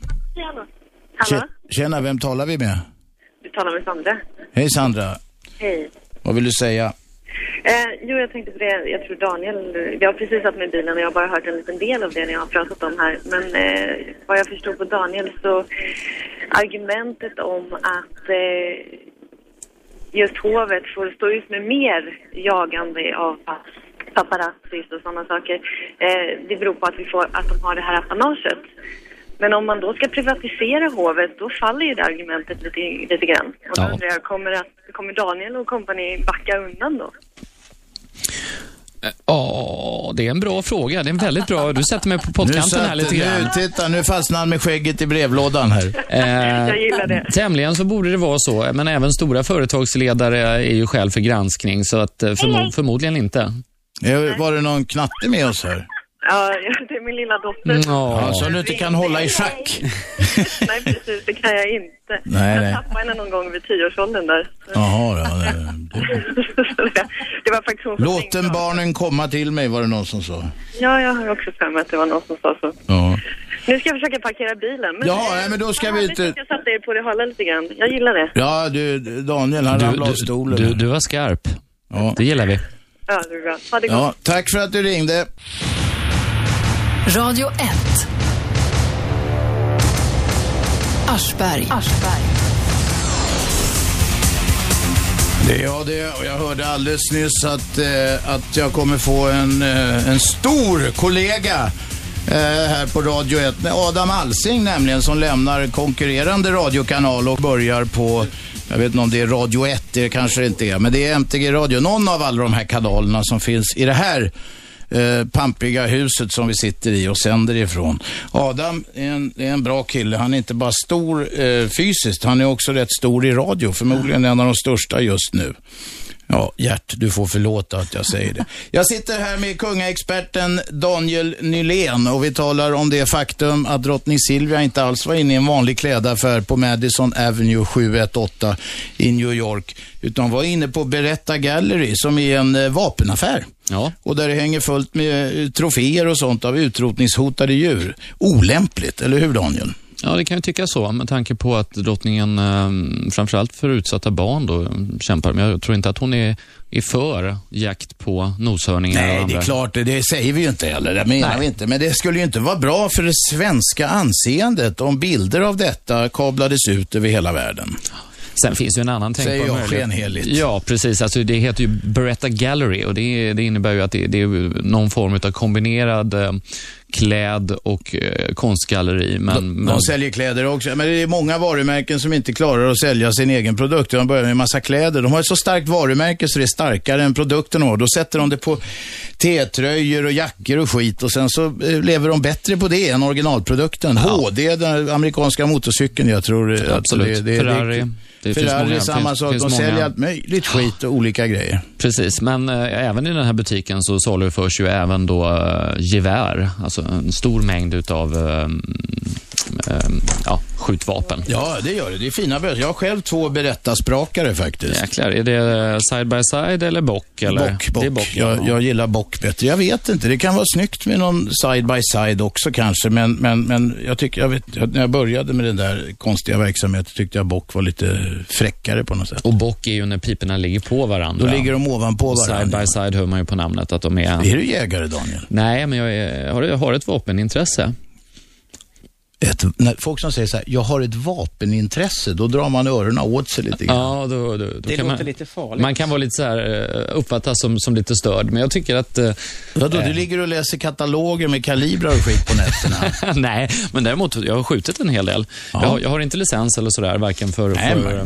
S13: Hallå?
S2: Tje- Tjena, vem talar vi med?
S13: Du talar med Sandra.
S2: Hej Sandra.
S13: Hej.
S2: Vad vill du säga?
S13: Eh, jo, jag tänkte på det. Jag tror Daniel... Jag har precis satt mig i bilen och jag har bara hört en liten del av det ni har pratat om här. Men eh, vad jag förstod på Daniel så... Argumentet om att eh, just hovet får stå ut med mer jagande av paparazzis och sådana saker. Eh, det beror på att, vi får, att de har det här apanaget. Men om man då ska privatisera hovet, då faller ju det argumentet lite, lite grann. Och då
S3: Ja.
S13: undrar jag, kommer, att, kommer Daniel och kompani backa undan då?
S3: Ja, det är en bra fråga. Det är en väldigt bra... Du sätter mig på pottkanten här lite grann.
S2: Nu, titta, nu fastnar han med skägget i brevlådan här.
S3: Eh,
S13: Jag gillar det.
S3: Tämligen så borde det vara så, men även stora företagsledare är ju skäl för granskning, så att eh, förmo- förmodligen inte.
S2: Eh, Var det någon knatte med oss här?
S13: Ja, min lilla dotter.
S2: Ja, som du inte kan hålla i schack.
S13: Nej, precis. Det kan jag inte.
S2: Nej,
S13: jag
S2: nej.
S13: tappade henne någon gång vid tioårsåldern där.
S2: Jaha, ja. det-
S13: det var faktiskt hon som
S2: Låt den barnen komma till mig, var det någon som sa.
S13: Ja, jag har också för mig att det var någon som sa så.
S2: Ja.
S13: Nu ska jag försöka parkera bilen. Men
S2: Ja, nej, men då ska
S13: vad
S2: vi
S13: härligt
S2: inte-
S13: att Jag satte er på det hålla lite grann. Jag gillar det.
S2: Ja, du, Daniel, han
S3: Du,
S2: ramlade av
S3: du,
S2: stolen.
S3: du, du var skarp.
S2: Ja.
S3: Det gillar vi.
S13: Ja, det är bra. Ha det gott.
S2: Ja, tack för att du ringde.
S1: Radio 1. Aschberg.
S2: Det är jag det och jag hörde alldeles nyss att, eh, att jag kommer få en, eh, en stor kollega eh, här på Radio 1. Adam Alsing nämligen som lämnar konkurrerande radiokanal och börjar på Jag vet inte om det är Radio 1, det kanske det inte är, men det är MTG Radio. Någon av alla de här kanalerna som finns i det här eh, pampiga huset som vi sitter i och sänder ifrån. Adam är en, är en bra kille. Han är inte bara stor eh, fysiskt, han är också rätt stor i radio. Förmodligen en av de största just nu. Ja, Gert, du får förlåta att jag säger det. Jag sitter här med kungaexperten Daniel Nylén och vi talar om det faktum att drottning Silvia inte alls var inne i en vanlig klädaffär på Madison Avenue 718 i New York, utan var inne på Beretta Gallery som är en eh, vapenaffär.
S3: Ja.
S2: Och där det hänger fullt med eh, troféer och sånt av utrotningshotade djur. Olämpligt, eller hur Daniel?
S3: Ja, det kan ju tycka så med tanke på att drottningen, eh, framförallt för utsatta barn, då, kämpar. Men jag tror inte att hon är, är för jakt på noshörningar. och
S2: Nej,
S3: andra.
S2: det är klart, det, säger vi ju inte heller. Det menar
S3: Nej.
S2: vi inte. Men det skulle ju inte vara bra för det svenska anseendet om bilder av detta kablades ut över hela världen.
S3: Sen finns ju en annan tänkbar
S2: Säger jag
S3: möjlighet.
S2: skenheligt.
S3: Ja, precis. Alltså, det heter ju Beretta Gallery och det, det innebär ju att det, det är någon form av kombinerad eh, kläd och eh, konstgalleri. Men,
S2: De,
S3: men,
S2: de säljer kläder också. Men det är många varumärken som inte klarar att sälja sin egen produkt. De börjar med en massa kläder. De har ett så starkt varumärke så det är starkare än produkten har. Då sätter de det på T-tröjor och jackor och skit och sen så eh, lever de bättre på det än originalprodukten. HD, den amerikanska motorcykeln, jag tror eh,
S3: Absolut.
S2: att det, det,
S3: Ferrari.
S2: Det,
S3: Det
S2: Ferrari,
S3: många-
S2: samma
S3: finns-
S2: sak.
S3: finns
S2: de
S3: många-
S2: säljer allt möjligt skit och olika grejer.
S3: Precis, men eh, även i den här butiken så saluförs ju även då eh, gevär, alltså en stor mängd utav um, um, ja, skjutvapen.
S2: Ja, det gör det. Det är fina böter. Jag har själv två berättasprakare faktiskt.
S3: Jäklar, är det side by side eller bock? Eller?
S2: Bock, bock.
S3: Det är bock, ja.
S2: jag, jag gillar bock bättre. Jag vet inte, det kan vara snyggt med någon side by side också kanske, men, men, men jag tycker, jag vet, när jag började med den där konstiga verksamheten tyckte jag bock var lite fräckare på något sätt.
S3: Och bock är ju när piporna ligger på varandra.
S2: Då ligger de ovanpå
S3: Och
S2: varandra.
S3: Side by side hör man ju på namnet att de är...
S2: Är du jägare Daniel?
S3: Nej, men jag, är, jag, har, jag har ett vapenintresse.
S2: Ett, när folk som säger så här, jag har ett vapenintresse, då drar man öronen åt sig lite grann.
S3: Ja, då, då, då
S7: Det
S3: kan
S7: låter
S3: man,
S7: lite farligt.
S3: man kan vara lite så här, eh, uppfattas som, som lite störd, men jag tycker att... eh,
S2: Vadå, du ligger och läser kataloger med kalibrar och skit på nätterna?
S3: Nej, men däremot, jag har skjutit en hel del. Jag, har, jag har inte licens eller sådär, varken för,
S2: Nej,
S3: för eh,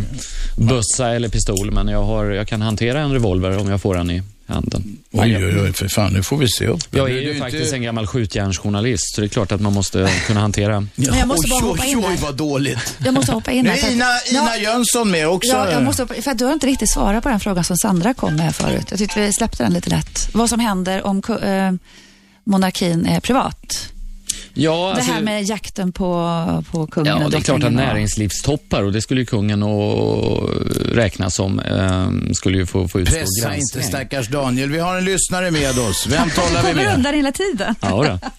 S3: bössa eller pistol, men jag, har, jag kan hantera en revolver om jag får den i handen.
S2: Oj, oj, oj, för fan, nu får vi se upp.
S3: Jag är ju
S2: du
S3: faktiskt
S2: inte-
S3: en gammal skjutjärnsjournalist, så det är klart att man måste kunna hantera.
S2: Ja,
S14: Men jag måste bara
S2: oj,
S14: hoppa
S2: oj,
S14: in
S2: oj,
S14: här.
S2: vad dåligt.
S14: Jag måste hoppa in
S2: Nu är Ina, Ina
S14: Ja,
S2: Jönsson med också.
S14: Ja, jag måste, hoppa- för att du har inte riktigt svarat på den frågan som Sandra kom med förut. Jag tyckte vi släppte den lite lätt. Vad som händer om eh, monarkin är privat.
S3: Ja,
S14: det
S3: alltså-
S14: här med jakten på, på kungen
S3: Ja,
S14: och
S3: det är klart att
S14: och-
S3: näringslivstoppar, och det skulle ju kungen att räkna som, eh, skulle ju få, få utstå
S2: Pressa inte stackars Daniel. Vi har en lyssnare med oss. Vem talar vi
S14: kommer
S2: med?
S14: undan hela tiden.
S3: Ja, då.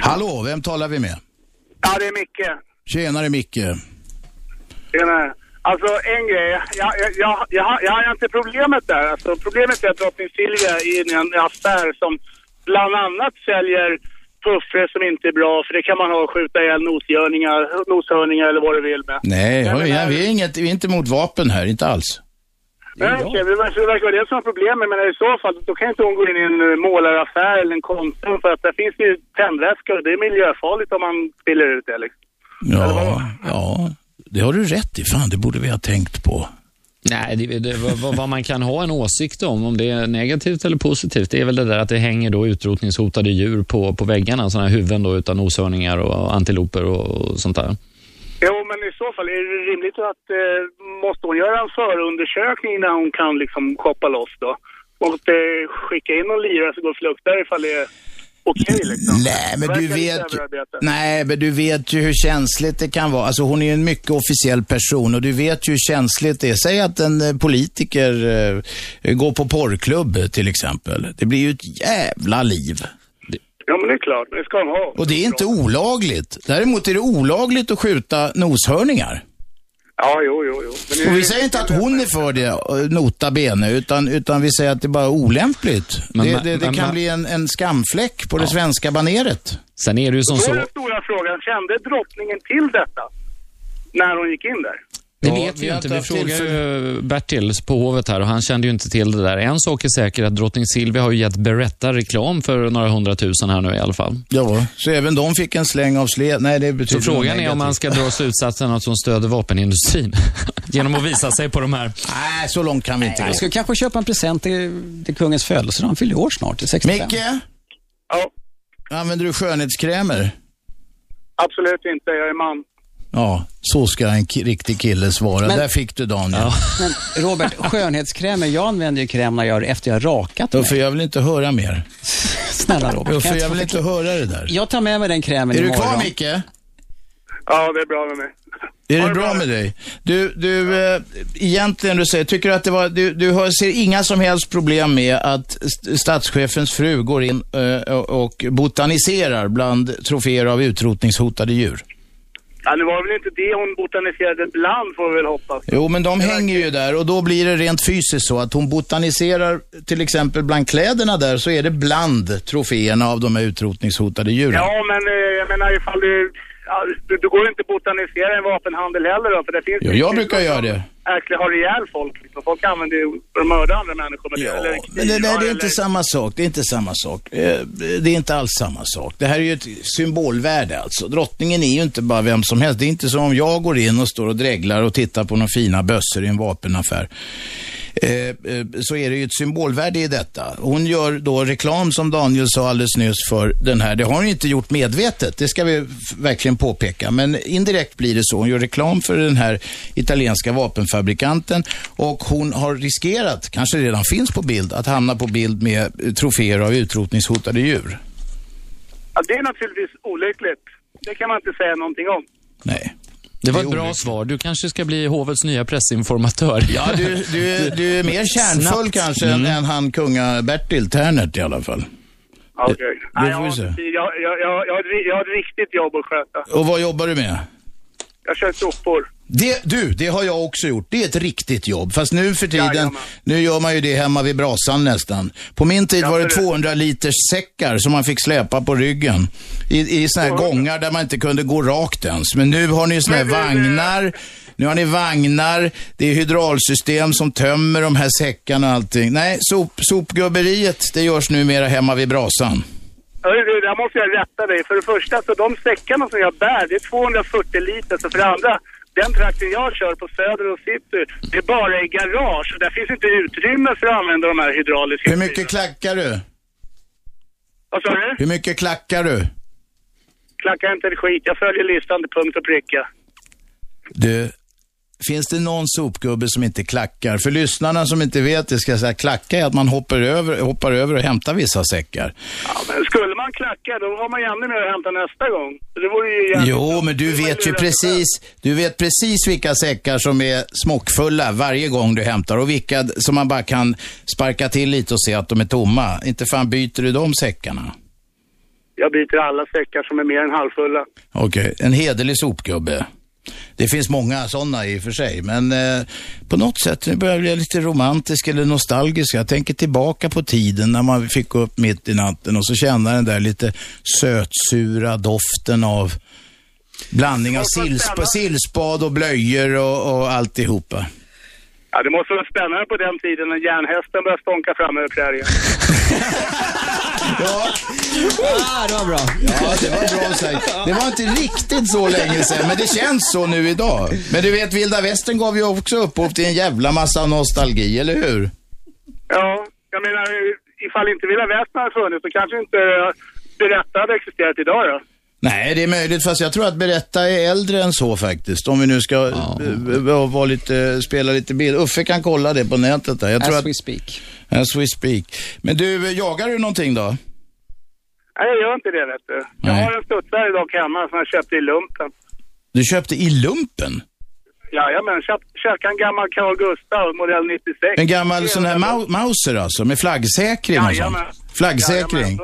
S2: Hallå, vem talar vi med?
S15: Ja, det är Micke.
S2: Tjenare Micke.
S15: Tjena. Alltså en grej, jag, jag, jag, jag, har- jag har inte problemet där. Alltså, problemet är att drottning Silvia är inne i en affär som bland annat säljer puffror som inte är bra, för det kan man ha och skjuta ihjäl noshörningar eller vad du vill med.
S2: Nej,
S15: Ja, men
S2: ja,
S15: här-
S2: vi, är inget, vi är inte mot vapen här, inte alls.
S15: Nej, okej, det verkar det verkar vara det som är problemet, men i så fall då kan inte hon gå in i en eh, målaraffär eller en Konsum för att där finns ju tändvätska och det är miljöfarligt om man spiller ut det liksom.
S2: Ja, ja, det har du rätt i. Fan, det borde vi ha tänkt på.
S3: Nej, det, det, vad, vad man kan ha en åsikt om, om det är negativt eller positivt, det är väl det där att det hänger då utrotningshotade djur på, på väggarna, sådana här huvuden då utan noshörningar och antiloper och, och sånt där.
S15: Jo, men i så fall är det rimligt att eh, måste hon göra en förundersökning innan hon kan liksom shoppa loss då? Måste skicka in någon lirare som går och fluktar ifall det är okej liksom?
S2: Nej, men du vet, nej, men du vet ju hur känsligt det kan vara. Alltså hon är ju en mycket officiell person och du vet ju hur känsligt det är. Säg att en eh, politiker eh, går på porrklubb till exempel. Det blir ju ett jävla liv.
S15: Ja, men det är klart. Det ska de ha.
S2: Och det är inte olagligt. Däremot är det olagligt att skjuta noshörningar.
S15: Ja, jo, jo, jo. Men nu-
S2: Och vi säger inte att hon är för det, eh, nota bene, utan, utan vi säger att det bara är olämpligt.
S3: Men-
S2: det,
S3: men-
S2: det, det
S3: men-
S2: kan
S3: men-
S2: bli en, en skamfläck på det svenska baneret.
S3: Sen är det ju som
S15: Då är
S3: så...
S15: den stora frågan, kände drottningen till detta? När hon gick in där?
S3: Det
S2: Ja,
S3: vet vi
S2: vi
S3: ju inte. Vi frågar
S2: tillfälle-
S3: ju Bertil på Hovet här och han kände ju inte till det där. En sak är säker att drottning Silvia har ju gett Beretta reklam för några hundratusen här nu i alla fall.
S2: Ja, så även de fick en släng av sled. Nej, det betyder
S3: Så frågan är om man ska dra slutsatsen att hon stöder vapenindustrin genom att visa sig på de här...
S2: Nej, så långt kan vi inte gå.
S7: Jag ska kanske köpa en present till, till kungens födelsedag. Han fyller år snart, till 65.
S2: Micke? Ja. Använder du skönhetskrämer?
S15: Absolut inte, jag är man.
S2: Ja, så ska en riktig kille svara.
S7: Men-
S2: Där fick du Daniel.
S7: Men Robert, skönhetskrämer, jag använder ju kräm när jag efter jag har rakat
S2: Ja,
S7: mig.
S2: för jag vill inte höra mer.
S7: Snälla Robert.
S2: Ja,
S7: kan
S2: för
S7: jag
S2: jag
S7: få
S2: vill inte höra det där.
S7: Jag tar med mig den krämen
S2: Är du
S7: imorgon.
S2: kvar Micke?
S15: Ja, det är bra med mig.
S2: Är det bra med dig? Du, du eh, egentligen du säger, tycker du att det var, du, du har, ser inga som helst problem med att st- statschefens fru går in eh, och och botaniserar bland troféer av utrotningshotade djur?
S15: Ja, det var väl inte det hon botaniserade bland, får vi väl hoppas.
S2: Jo, men de hänger ju där och då blir det rent fysiskt så att hon botaniserar till exempel bland kläderna där så är det bland troféerna av de här utrotningshotade djuren.
S15: Ja, men eh, jag menar ifall du... Du, du går inte botanisera i en vapenhandel heller då, för det finns
S2: Jo, jag brukar göra det.
S15: Verkligen har ihjäl folk. Liksom. Folk använder ju för att mörda andra människor med det. Eller
S2: Men det, det, det är
S15: eller-
S2: inte samma sak. Det är inte samma sak. Eh, Det är inte alls samma sak. Det här är ju ett symbolvärde alltså. Drottningen är ju inte bara vem som helst. Det är inte som om jag går in och står och dreglar och tittar på några fina bössor i en vapenaffär. Eh, eh, så är det ju ett symbolvärde i detta. Hon gör då reklam, som Daniel sa alldeles nyss, för den här. Det har hon inte gjort medvetet, det ska vi verkligen påpeka. Men indirekt blir det så. Hon gör reklam för den här italienska vapenfabrikanten och hon har riskerat, kanske redan finns på bild, att hamna på bild med troféer av utrotningshotade djur.
S15: Ja, det är naturligtvis olyckligt. Det kan man inte säga någonting om.
S2: Nej.
S3: Det var ett bra svar. Du kanske ska bli hovets nya pressinformatör.
S2: Ja, du, du, du är mer kärnfull
S3: Snabbt.
S2: kanske än, än han kunga Bertil Ternert i alla fall.
S15: Okej.
S2: Det
S15: Nej, jag, jag, jag, jag har ett riktigt jobb att sköta.
S2: Och vad jobbar du med?
S15: Jag kör sopor.
S2: Det, du, det har jag också gjort. Det är ett riktigt jobb. Fast nu för tiden,
S15: Jajamän.
S2: nu gör man ju det hemma vid brasan nästan. På min tid var det 200 liters säckar som man fick släpa på ryggen. I, i såna här gångar där man inte kunde gå rakt ens. Men nu har ni såna här vagnar. Nu har ni vagnar, det är hydraulsystem som tömmer de här säckarna och allting. Nej, sop, sopgubberiet, det görs numera hemma vid brasan.
S15: Hörru, där måste jag rätta dig. För det första, så de säckarna som jag bär, det är 240 liter. Så för det andra, den trakten jag kör på Söder och City, det är bara i garage. Där finns inte utrymme för att använda de här hydrauliska...
S2: Hur mycket klackar du?
S15: Vad sa du?
S2: Hur mycket klackar du?
S15: Klackar inte ett skit. Jag följer listan till punkt och pricka.
S2: Du, finns det någon sopgubbe som inte klackar? För lyssnarna som inte vet det ska jag säga, klacka är att man hoppar över, hoppar över och hämtar vissa säckar.
S15: Ja, men skulle man klacka, då har man ju ännu mer att hämta nästa gång. Det vore ju jävligt
S2: Jo, men du vet ju precis, du vet precis vilka säckar som är smockfulla varje gång du hämtar och vilka som man bara kan sparka till lite och se att de är tomma. Inte fan byter du de säckarna.
S15: Jag byter alla säckar som är mer än halvfulla.
S2: Okej, en hederlig sopgubbe. Det finns många sådana i och för sig, men eh, på något sätt nu börjar jag bli lite romantisk eller nostalgisk. Jag tänker tillbaka på tiden när man fick gå upp mitt i natten och så känna den där lite sötsura doften av blandning av sillsp sillspad och blöjor och, och alltihopa.
S15: Ja, det måste vara spännande på den tiden när järnhästen började stånka fram över prärien.
S2: Ja.
S7: Ah, det var bra.
S2: Ja, det var bra sagt. Det var inte riktigt så länge sedan, men det känns så nu idag. Men du vet, vilda västern gav ju också upphov till en jävla massa nostalgi, eller hur?
S15: Ja, jag menar, ifall inte Vilda Västern hade funnits så kanske inte Berätta hade existerat idag då.
S2: Nej, det är möjligt, fast jag tror att Berätta är äldre än så faktiskt. Om vi nu ska ja. vara lite, spela lite bild. Uffe kan kolla det på nätet där. Jag tror
S7: As
S2: att,
S7: we speak.
S2: As we speak. Men du, jagar du någonting då?
S15: Nej, jag gör inte det vet du. Jag
S2: Nej.
S15: har en studsare dock hemma som jag köpte i lumpen.
S2: Du köpte i lumpen?
S15: Jajamän, köp, köpte en gammal Carl Gustaf, modell 96.
S2: En gammal sån här mau- Mauser alltså, med flaggsäkring och sånt?
S15: Jajamän.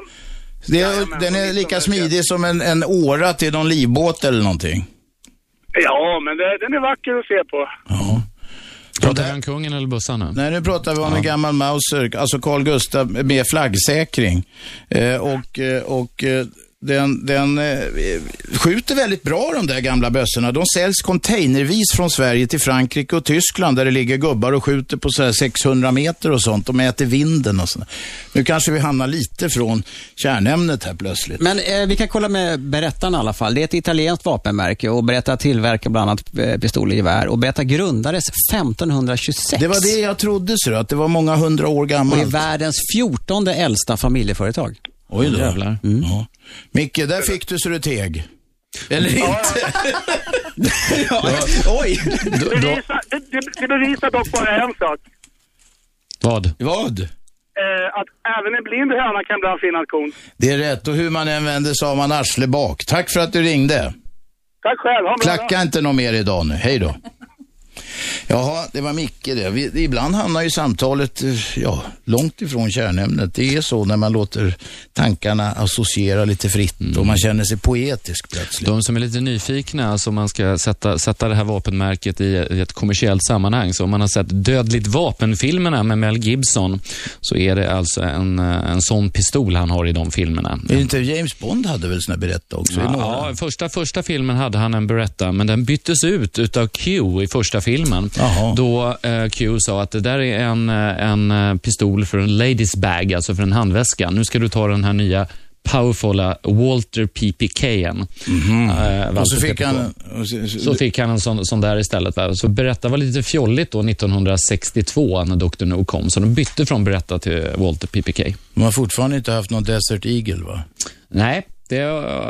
S2: Det är, den är lika smidig som en, en åra till någon livbåt eller någonting.
S15: Ja, men det, den är vacker att se på.
S3: Pratar vi om kungen eller bussar nu?
S2: Nej, nu pratar vi om en gammal Mauser, alltså Carl Gustaf med flaggsäkring. Eh, och, eh, och eh, den, den eh, skjuter väldigt bra de där gamla bössorna. De säljs containervis från Sverige till Frankrike och Tyskland där det ligger gubbar och skjuter på så här 600 meter och sånt. De mäter vinden och sånt. Nu kanske vi hamnar lite från kärnämnet här plötsligt.
S7: Men eh, vi kan kolla med Berättarna i alla fall. Det är ett italienskt vapenmärke och Berätta tillverkar bland annat eh, pistoler och gevär. Och Berätta grundades 1526.
S2: Det var det jag trodde, så att det var många hundra år
S7: Och
S2: gammalt.
S7: är världens fjortonde äldsta familjeföretag.
S2: Oj då.
S3: Jävlar.
S2: Ja. Micke, där fick du så du teg. Eller inte?
S7: Oj!
S15: Det bevisar, det, det, det bevisar dock bara en sak.
S3: Vad?
S2: Vad?
S15: Eh, att även en blind höna kan ibland finna ett korn.
S2: Det är rätt. Och hur man än vänder så har man arsle bak. Tack för att du ringde.
S15: Tack själv. Ha en bra dag.
S2: Klacka inte något mer idag nu. Hej då. Jaha, det var Micke det. Vi, ibland hamnar ju samtalet eh, ja, långt ifrån kärnämnet. Det är så när man låter tankarna associera lite fritt och man känner sig poetisk plötsligt.
S3: De som är lite nyfikna, alltså om man ska sätta, sätta det här vapenmärket i, ett kommersiellt sammanhang, så om man har sett Dödligt vapen-filmerna med Mel Gibson, så är det alltså en, eh, en sån pistol han har i de filmerna.
S2: Är inte James Bond hade väl såna berätta också? i några?
S3: Ja, första, första filmen hade han en Beretta, men den byttes ut utav Q i första filmen.
S2: Jaha.
S3: Då eh, Q sa att det där är en, eh, en eh, pistol för en ladies bag, alltså för en handväska. Nu ska du ta den här nya powerfulla Walter PPK'n. Eh,
S2: Mhm. Och så fick
S3: PPK.
S2: han... så- så-
S3: fick han en sån, sån där istället. Va? Så Beretta var lite fjolligt då 1962 när Dr. No kom, så de bytte från Beretta till Walter PPK.
S2: De har fortfarande inte haft någon Desert Eagle va?
S3: Nej, det,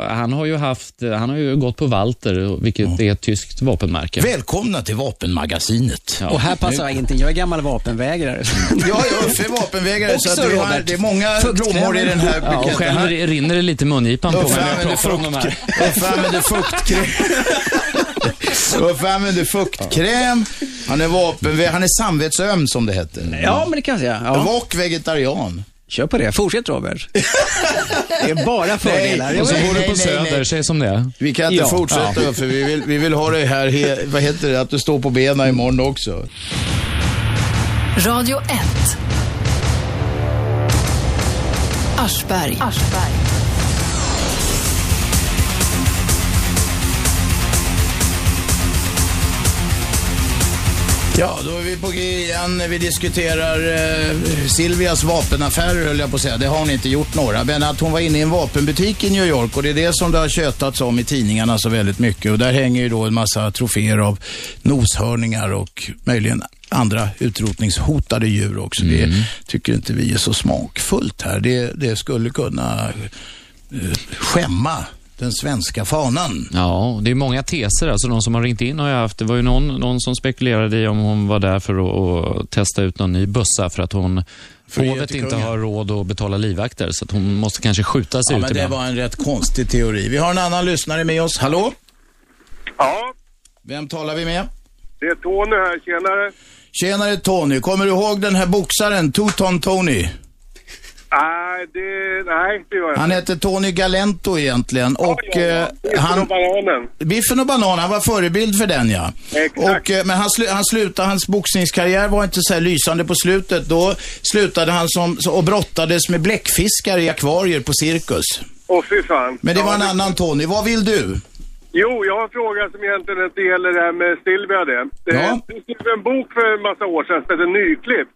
S3: han har ju haft, han har ju gått på Walter, vilket är ett tyskt vapenmärke.
S2: Välkomna till Vapenmagasinet.
S7: Och här passar ingenting. Jag är gammal vapenvägrare.
S2: Ja, jag är för vapenvägrare så
S7: Också,
S2: att vi har, det är många blommor i den här
S3: Ja, och
S2: buketten.
S3: själv
S2: Här-
S3: rinner det lite i mungipan på mig när jag pratar om de här.
S2: fukt- Uffe använder fuktkräm. Uffe använder fuktkräm. Han är vapenvä- Han är samvetsöm som det heter.
S7: Ja, men det kan jag säga. Ja.
S2: Och vegetarian.
S7: Kör på det. Fortsätt Robert. Det är bara fördelar.
S3: Och så bor du på
S2: nej,
S3: Söder,
S2: nej.
S3: säg som det är.
S2: Vi kan inte
S7: Ja.
S2: fortsätta
S7: Ja.
S2: Uffe. Vi vill, vi vill ha det här, he, vad heter det, att du står på benen imorgon också.
S1: Radio 1. Aschberg.
S2: Ja, då är vi på G igen. Vi diskuterar eh, Silvias vapenaffärer höll jag på att säga. Det har hon inte gjort några. Men att hon var inne i en vapenbutik i New York och det är det som det har tjötats om i tidningarna så väldigt mycket. Och där hänger ju då en massa troféer av noshörningar och möjligen andra utrotningshotade djur också. Det tycker inte vi är så smakfullt här. Det, det skulle kunna eh, skämma den svenska fanan.
S3: Ja, det är många teser. Alltså de som har ringt in har jag haft. Det var ju någon, någon som spekulerade i om hon var där för att, att testa ut någon ny bössa för att hon hovet inte har råd att betala livvakter. Så att hon måste kanske skjuta sig
S2: Ja,
S3: ut
S2: men det
S3: ibland.
S2: var en rätt konstig teori. Vi har en annan lyssnare med oss. Hallå?
S15: Ja,
S2: Vem talar vi med?
S15: det är Tony här. Tjenare.
S2: Tjenare Tony. Kommer du ihåg den här boxaren, Two-Ton Tony?
S15: Nej, det, nej, det gör jag
S2: Han
S15: inte.
S2: hette Tony Galento egentligen. Och
S15: ja, ja.
S2: eh,
S15: Biffen
S2: han...
S15: och bananen.
S2: Biffen och banan, han var förebild för den ja.
S15: Exakt.
S2: Och, eh, men han, slu, han slutade, hans boxningskarriär var inte så här lysande på slutet. Då slutade han som, och brottades med bläckfiskar i akvarier på cirkus.
S15: Åh fy fan.
S2: Men det
S15: Ja,
S2: var en annan Tony. Vad vill du?
S15: Jo, jag har en fråga som egentligen inte gäller det här med Silvia det. det
S2: Ja.
S15: Du skrev en bok för en massa år sedan som heter Nyklipp.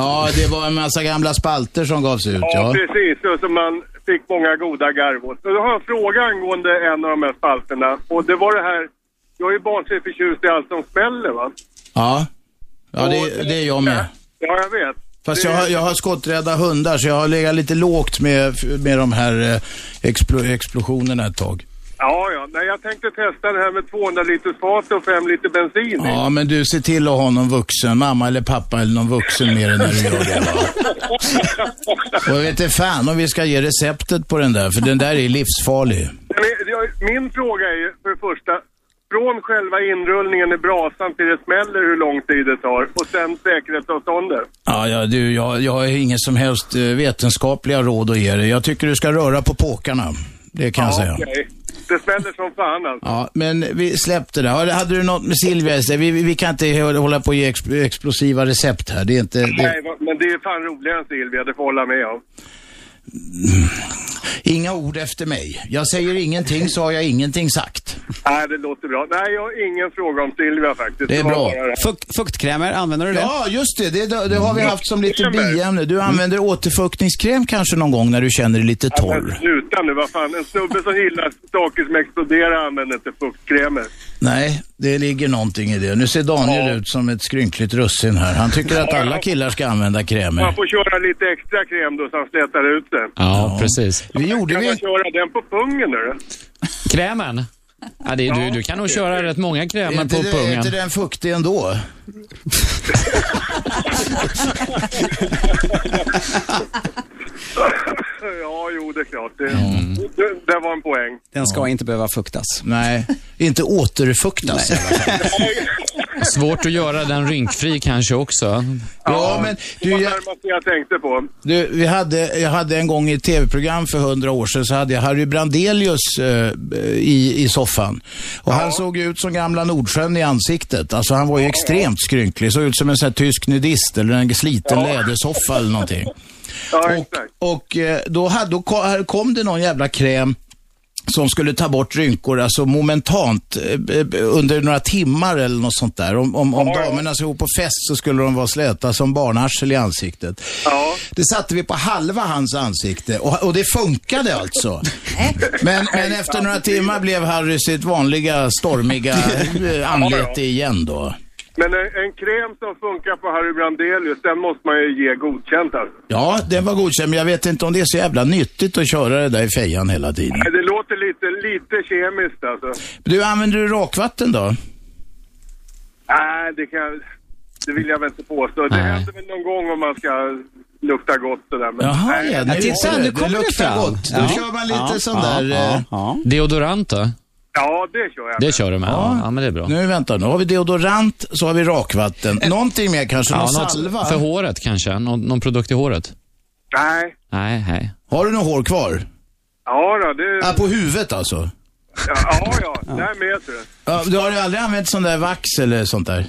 S2: Ja, det var en massa gamla spalter som gavs ut.
S15: Ja,
S2: Ja.
S15: precis. Och som man fick många goda garv åt. Då har jag en fråga angående en av de här spalterna. Och det var det här, jag är ju barnsligt förtjust i allt som smäller va?
S2: Ja, ja det, det är jag med.
S15: Ja, jag vet.
S2: Fast jag har, jag har skotträdda hundar så jag har legat lite lågt med, med de här eh, explo, explosionerna ett tag.
S15: Ja. Nej, jag tänkte testa det här med 200 liters fat och 5 liter bensin.
S2: Ja, men du ser till att ha någon vuxen, mamma eller pappa eller någon vuxen med dig när du gör det. Va? Och jag vet inte fan om vi ska ge receptet på den där, för den där är livsfarlig.
S15: Men jag- Min fråga är ju för det första, från själva inrullningen i brasan till det smäller hur lång tid det tar och sen säkerhetsavståndet.
S2: Ja, ja du, jag, jag har inget som helst eh, vetenskapliga råd att ge dig. Jag tycker du ska röra på påkarna. Det kan jag säga.
S15: Okej. Det smäller som fan alltså.
S2: Ja, men vi släppte det. Hade du något med Silvia i sig? vi, vi, kan inte hålla på och ge ex, explosiva recept här. Det är inte... Det,
S15: Nej, men det är fan roligare än Silvia, det får jag hålla med om.
S2: Inga ord efter mig. Jag säger ingenting så har jag ingenting sagt.
S16: Nej, det låter bra. Nej, jag har ingen fråga om Silvia faktiskt.
S2: Det är bra.
S16: det.
S7: Fukt, fuktkrämer, använder du det?
S2: Ja, just det. Det, det har vi haft som lite biämne. Du använder återfuktningskräm kanske någon gång när du känner dig lite torr.
S16: sluta nu, vad fan. En snubbe som gillar saker som exploderar använder inte fuktkrämer.
S2: Nej, det ligger någonting i det. Nu ser Daniel ut som ett skrynkligt russin här. Han tycker att alla killar ska använda krämer.
S16: Man får köra lite extra kräm då så han slätar ut det.
S3: Ja, precis.
S2: Vi gjorde
S16: kan
S2: vi...
S16: man köra den på pungen nu?
S3: Krämen? Ja, det är, du, du kan nog köra rätt många
S2: Är
S3: krämer på
S2: det, är
S3: pungen.
S2: inte den fuktig ändå?
S16: ja, jo, det är klart. Det, det, det var en poäng.
S7: Den ska inte behöva fuktas.
S2: Nej, inte återfuktas i alla fall.
S3: Svårt att göra den rynkfri kanske också.
S2: Ja, men
S16: Det
S2: du,
S16: var
S2: jag,
S16: det jag tänkte på.
S2: du, vi hade, jag hade en gång i ett tv-program för hundra år sedan så hade jag Harry Brandelius eh, i, i soffan. Och han såg ut som gamla Nordsjön i ansiktet. Alltså han var ju extremt skrynklig. Såg ut som en sån här tysk nudist eller en sliten lädersoffa eller någonting.
S16: Ja, exakt.
S2: Och eh, då, hade, då kom det någon jävla kräm som skulle ta bort rynkor, alltså momentant, eh, eh, under några timmar eller något sånt där. Om, om, om damerna skulle gå på fest så skulle de vara släta som barnarsel i ansiktet.
S16: Ja.
S2: Det satte vi på halva hans ansikte och, och det funkade alltså. Men, men efter några timmar blev Harry sitt vanliga stormiga anlete igen då.
S16: Men en, en kräm som funkar på Harry Brandelius, den måste man ju ge godkänt alltså.
S2: Ja, den var godkänd, men jag vet inte om det är så jävla nyttigt att köra det där i fejan hela tiden.
S16: Nej, Det låter lite, lite kemiskt alltså.
S2: Du, använder du rakvatten då?
S16: Nej, det kan det vill jag väl inte påstå. Det
S3: Nej.
S16: händer väl någon gång om man ska lukta gott sådär. Men
S2: Jaha,
S16: nej,
S2: ja,
S7: titta,
S2: det,
S7: nu kommer det
S2: luktar
S7: fram.
S2: gott. Då
S7: Ja.
S2: kör man lite
S7: Ja,
S2: sån
S7: ja,
S2: där...
S7: ja,
S2: eh,
S7: ja.
S3: Deodorant då?
S16: Ja, det kör jag.
S3: Det kör du med? Ja, ja men det är bra.
S2: Nu vänta, nu har vi deodorant, så har vi rakvatten. Någonting mer kanske?
S3: Ja,
S2: någon
S3: något
S2: salva?
S3: för håret kanske? Någon, någon produkt i håret?
S16: Nej.
S3: Nej, nej.
S2: Har du något hår kvar?
S16: Ja, då, det...
S2: Ja, på huvudet alltså?
S16: Ja, ja, ja. där med tror jag.
S2: Ja, du har ju aldrig använt sån där vax eller sånt där?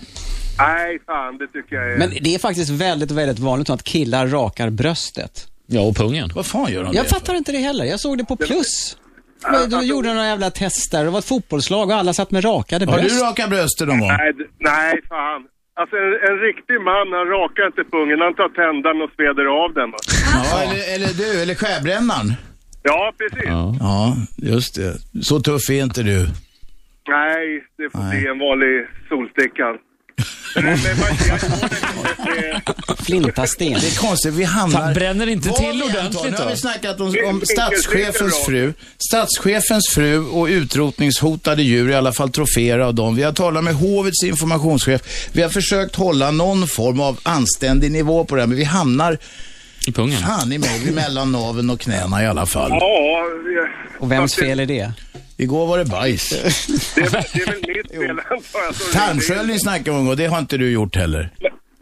S16: Nej, fan, det tycker jag är...
S7: Men det är faktiskt väldigt, väldigt vanligt att killar rakar bröstet.
S3: Ja, och pungen.
S2: Vad fan gör de
S7: Jag
S2: det
S7: fattar inte det heller. Jag såg det på Plus. De gjorde några jävla tester. Det var ett fotbollslag och alla satt med rakade
S2: Har
S7: bröst.
S2: du rakat bröstet någon gång?
S16: Nej, d- nej, fan. Alltså en, en riktig man, han rakar inte pungen. Han tar tändaren och sveder av den. va.
S2: Ja, eller, eller du, eller skärbrännaren?
S16: Ja, precis.
S3: Ja.
S2: Ja, just det. Så tuff är inte du.
S16: Nej, det får bli en vanlig solsticka.
S7: Flintasten.
S2: Det är konstigt, vi hamnar...
S3: Fan, bränner inte
S2: Vad
S3: till ordentligt
S2: Nu har
S3: då?
S2: vi snackat om, om statschefens fru. Statschefens fru och utrotningshotade djur, i alla fall troféer av dem. Vi har talat med hovets informationschef. Vi har försökt hålla någon form av anständig nivå på det här, men vi hamnar
S3: I pungen?
S2: fan i mig mellan naveln och knäna i alla fall.
S16: Ja,
S7: Och vems fel är det?
S2: Igår var det bajs.
S16: det är, väl- det är väl mitt fel antar jag.
S2: Tarmsköljning snackade om och det har inte du gjort heller.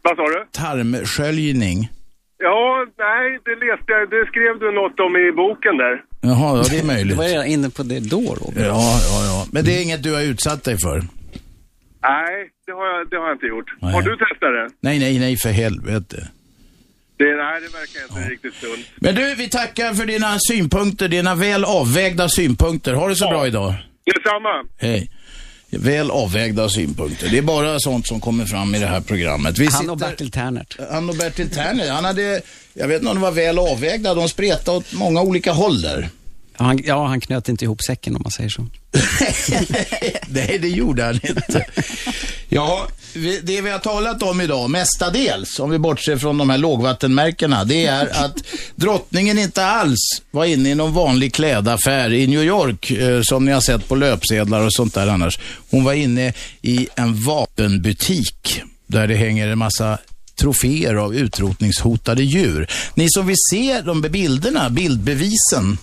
S16: Vad sa du?
S2: Tarmsköljning.
S16: Ja, nej, det läste jag. Det skrev du något om i boken där.
S2: Jaha, ja, det är
S7: Du
S2: möjligt.
S7: var redan inne på det då, Robert.
S2: Ja, ja, ja. Men det är inget du har utsatt dig för?
S16: Nej, det har jag, det har jag inte gjort.
S2: Nej.
S16: Har du testat det?
S2: Nej, nej, nej, för helvete.
S16: Det nej, det verkar inte riktigt sunt.
S2: Men du, vi tackar för dina synpunkter, dina väl avvägda synpunkter. Ha det så bra idag.
S16: Detsamma.
S2: Hej. Väl avvägda synpunkter. Det är bara sånt som kommer fram i det här programmet. Vi
S7: Han och Bertil Ternert.
S2: Han och Bertil Terner, han hade, jag vet inte om det var väl avvägda, de spretade åt många olika håll där.
S7: Ja, Han, ja, han knöt inte ihop säcken om man säger så.
S2: Nej, det gjorde han inte. Ja, det vi har talat om idag, mestadels, om vi bortser från de här lågvattenmärkena, det är att drottningen inte alls var inne i någon vanlig klädaffär i New York, eh, som ni har sett på löpsedlar och sånt där annars. Hon var inne i en vapenbutik, där det hänger en massa troféer av utrotningshotade djur. Ni som vill se de bilderna, bildbevisen,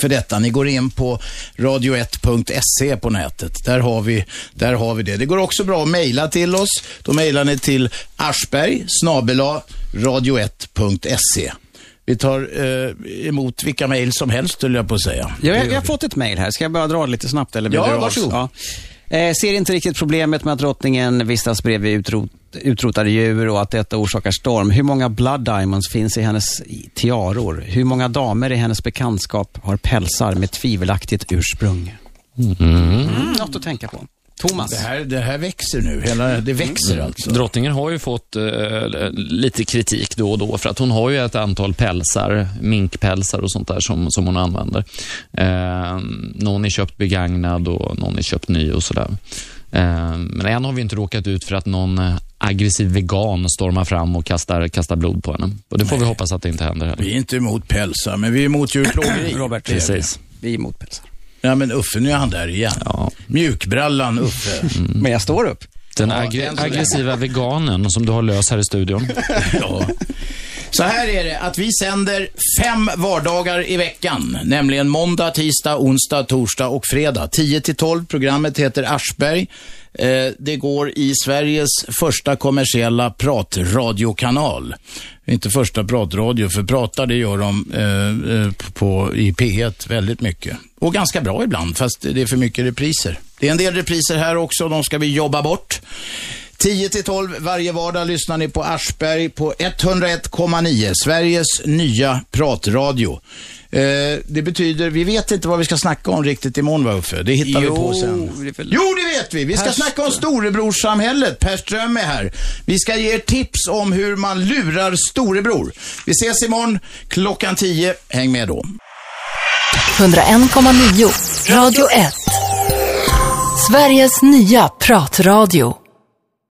S2: för detta. Ni går in på radio1.se på nätet. Där har, vi, där har vi det. Det går också bra att mejla till oss. Då mejlar ni till aschberg snabela radio1.se. Vi tar eh, emot vilka mejl som helst, höll jag på att säga.
S7: Ja, jag, jag har fått ett mejl här. Ska jag bara dra det lite snabbt? Eller
S2: Ja, varsågod.
S7: Ja. Eh, ser inte riktigt problemet med att drottningen vistas bredvid utrot, utrotade djur och att detta orsakar storm. Hur många blood diamonds finns i hennes tiaror? Hur många damer i hennes bekantskap har pälsar med tvivelaktigt ursprung? Mm. Något att tänka på. Thomas?
S2: Det här, det här växer nu. Hela, det växer
S3: Mm.
S2: alltså.
S3: Drottningen har ju fått eh, lite kritik då och då för att hon har ju ett antal pälsar, minkpälsar och sånt där som, som hon använder. Eh, någon är köpt begagnad och någon är köpt ny och sådär. Eh, men än har vi inte råkat ut för att någon eh, aggressiv vegan stormar fram och kastar, kastar blod på henne. Och det får vi hoppas att det inte händer heller.
S2: Vi är inte emot pälsar, men vi är emot djurplågeri.
S7: Robert,
S3: Precis.
S7: Vi är emot pälsar.
S2: Ja, men Uffe, nu är han där igen. Mjukbrallan Uffe.
S7: Men jag står upp.
S3: Den
S2: Ja, länge.
S3: aggressiva veganen som du har lös här i studion.
S2: ja. Så här är det, att vi sänder fem vardagar i veckan, nämligen måndag, tisdag, onsdag, torsdag och fredag. 10 till 12. Programmet heter Aschberg. Eh, det går i Sveriges första kommersiella pratradiokanal. Inte första pratradio, för pratar det gör de eh, eh på, i P1 väldigt mycket. Och ganska bra ibland, fast det är för mycket repriser. Det är en del repriser här också, de ska vi jobba bort. 10 till 12 varje vardag lyssnar ni på Aschberg på 101,9, Sveriges nya pratradio. Eh, det betyder, vi vet inte vad vi ska snacka om riktigt imorgon va Uffe? Det hittar vi på sen.
S7: det
S2: Jo, det vet vi. Vi ska
S7: Per
S2: snacka om storebrorssamhället. Per Ström är här. Vi ska ge er tips om hur man lurar storebror. Vi ses imorgon klockan 10. Häng med då.
S1: 101,9 Radio 1. Sveriges nya pratradio.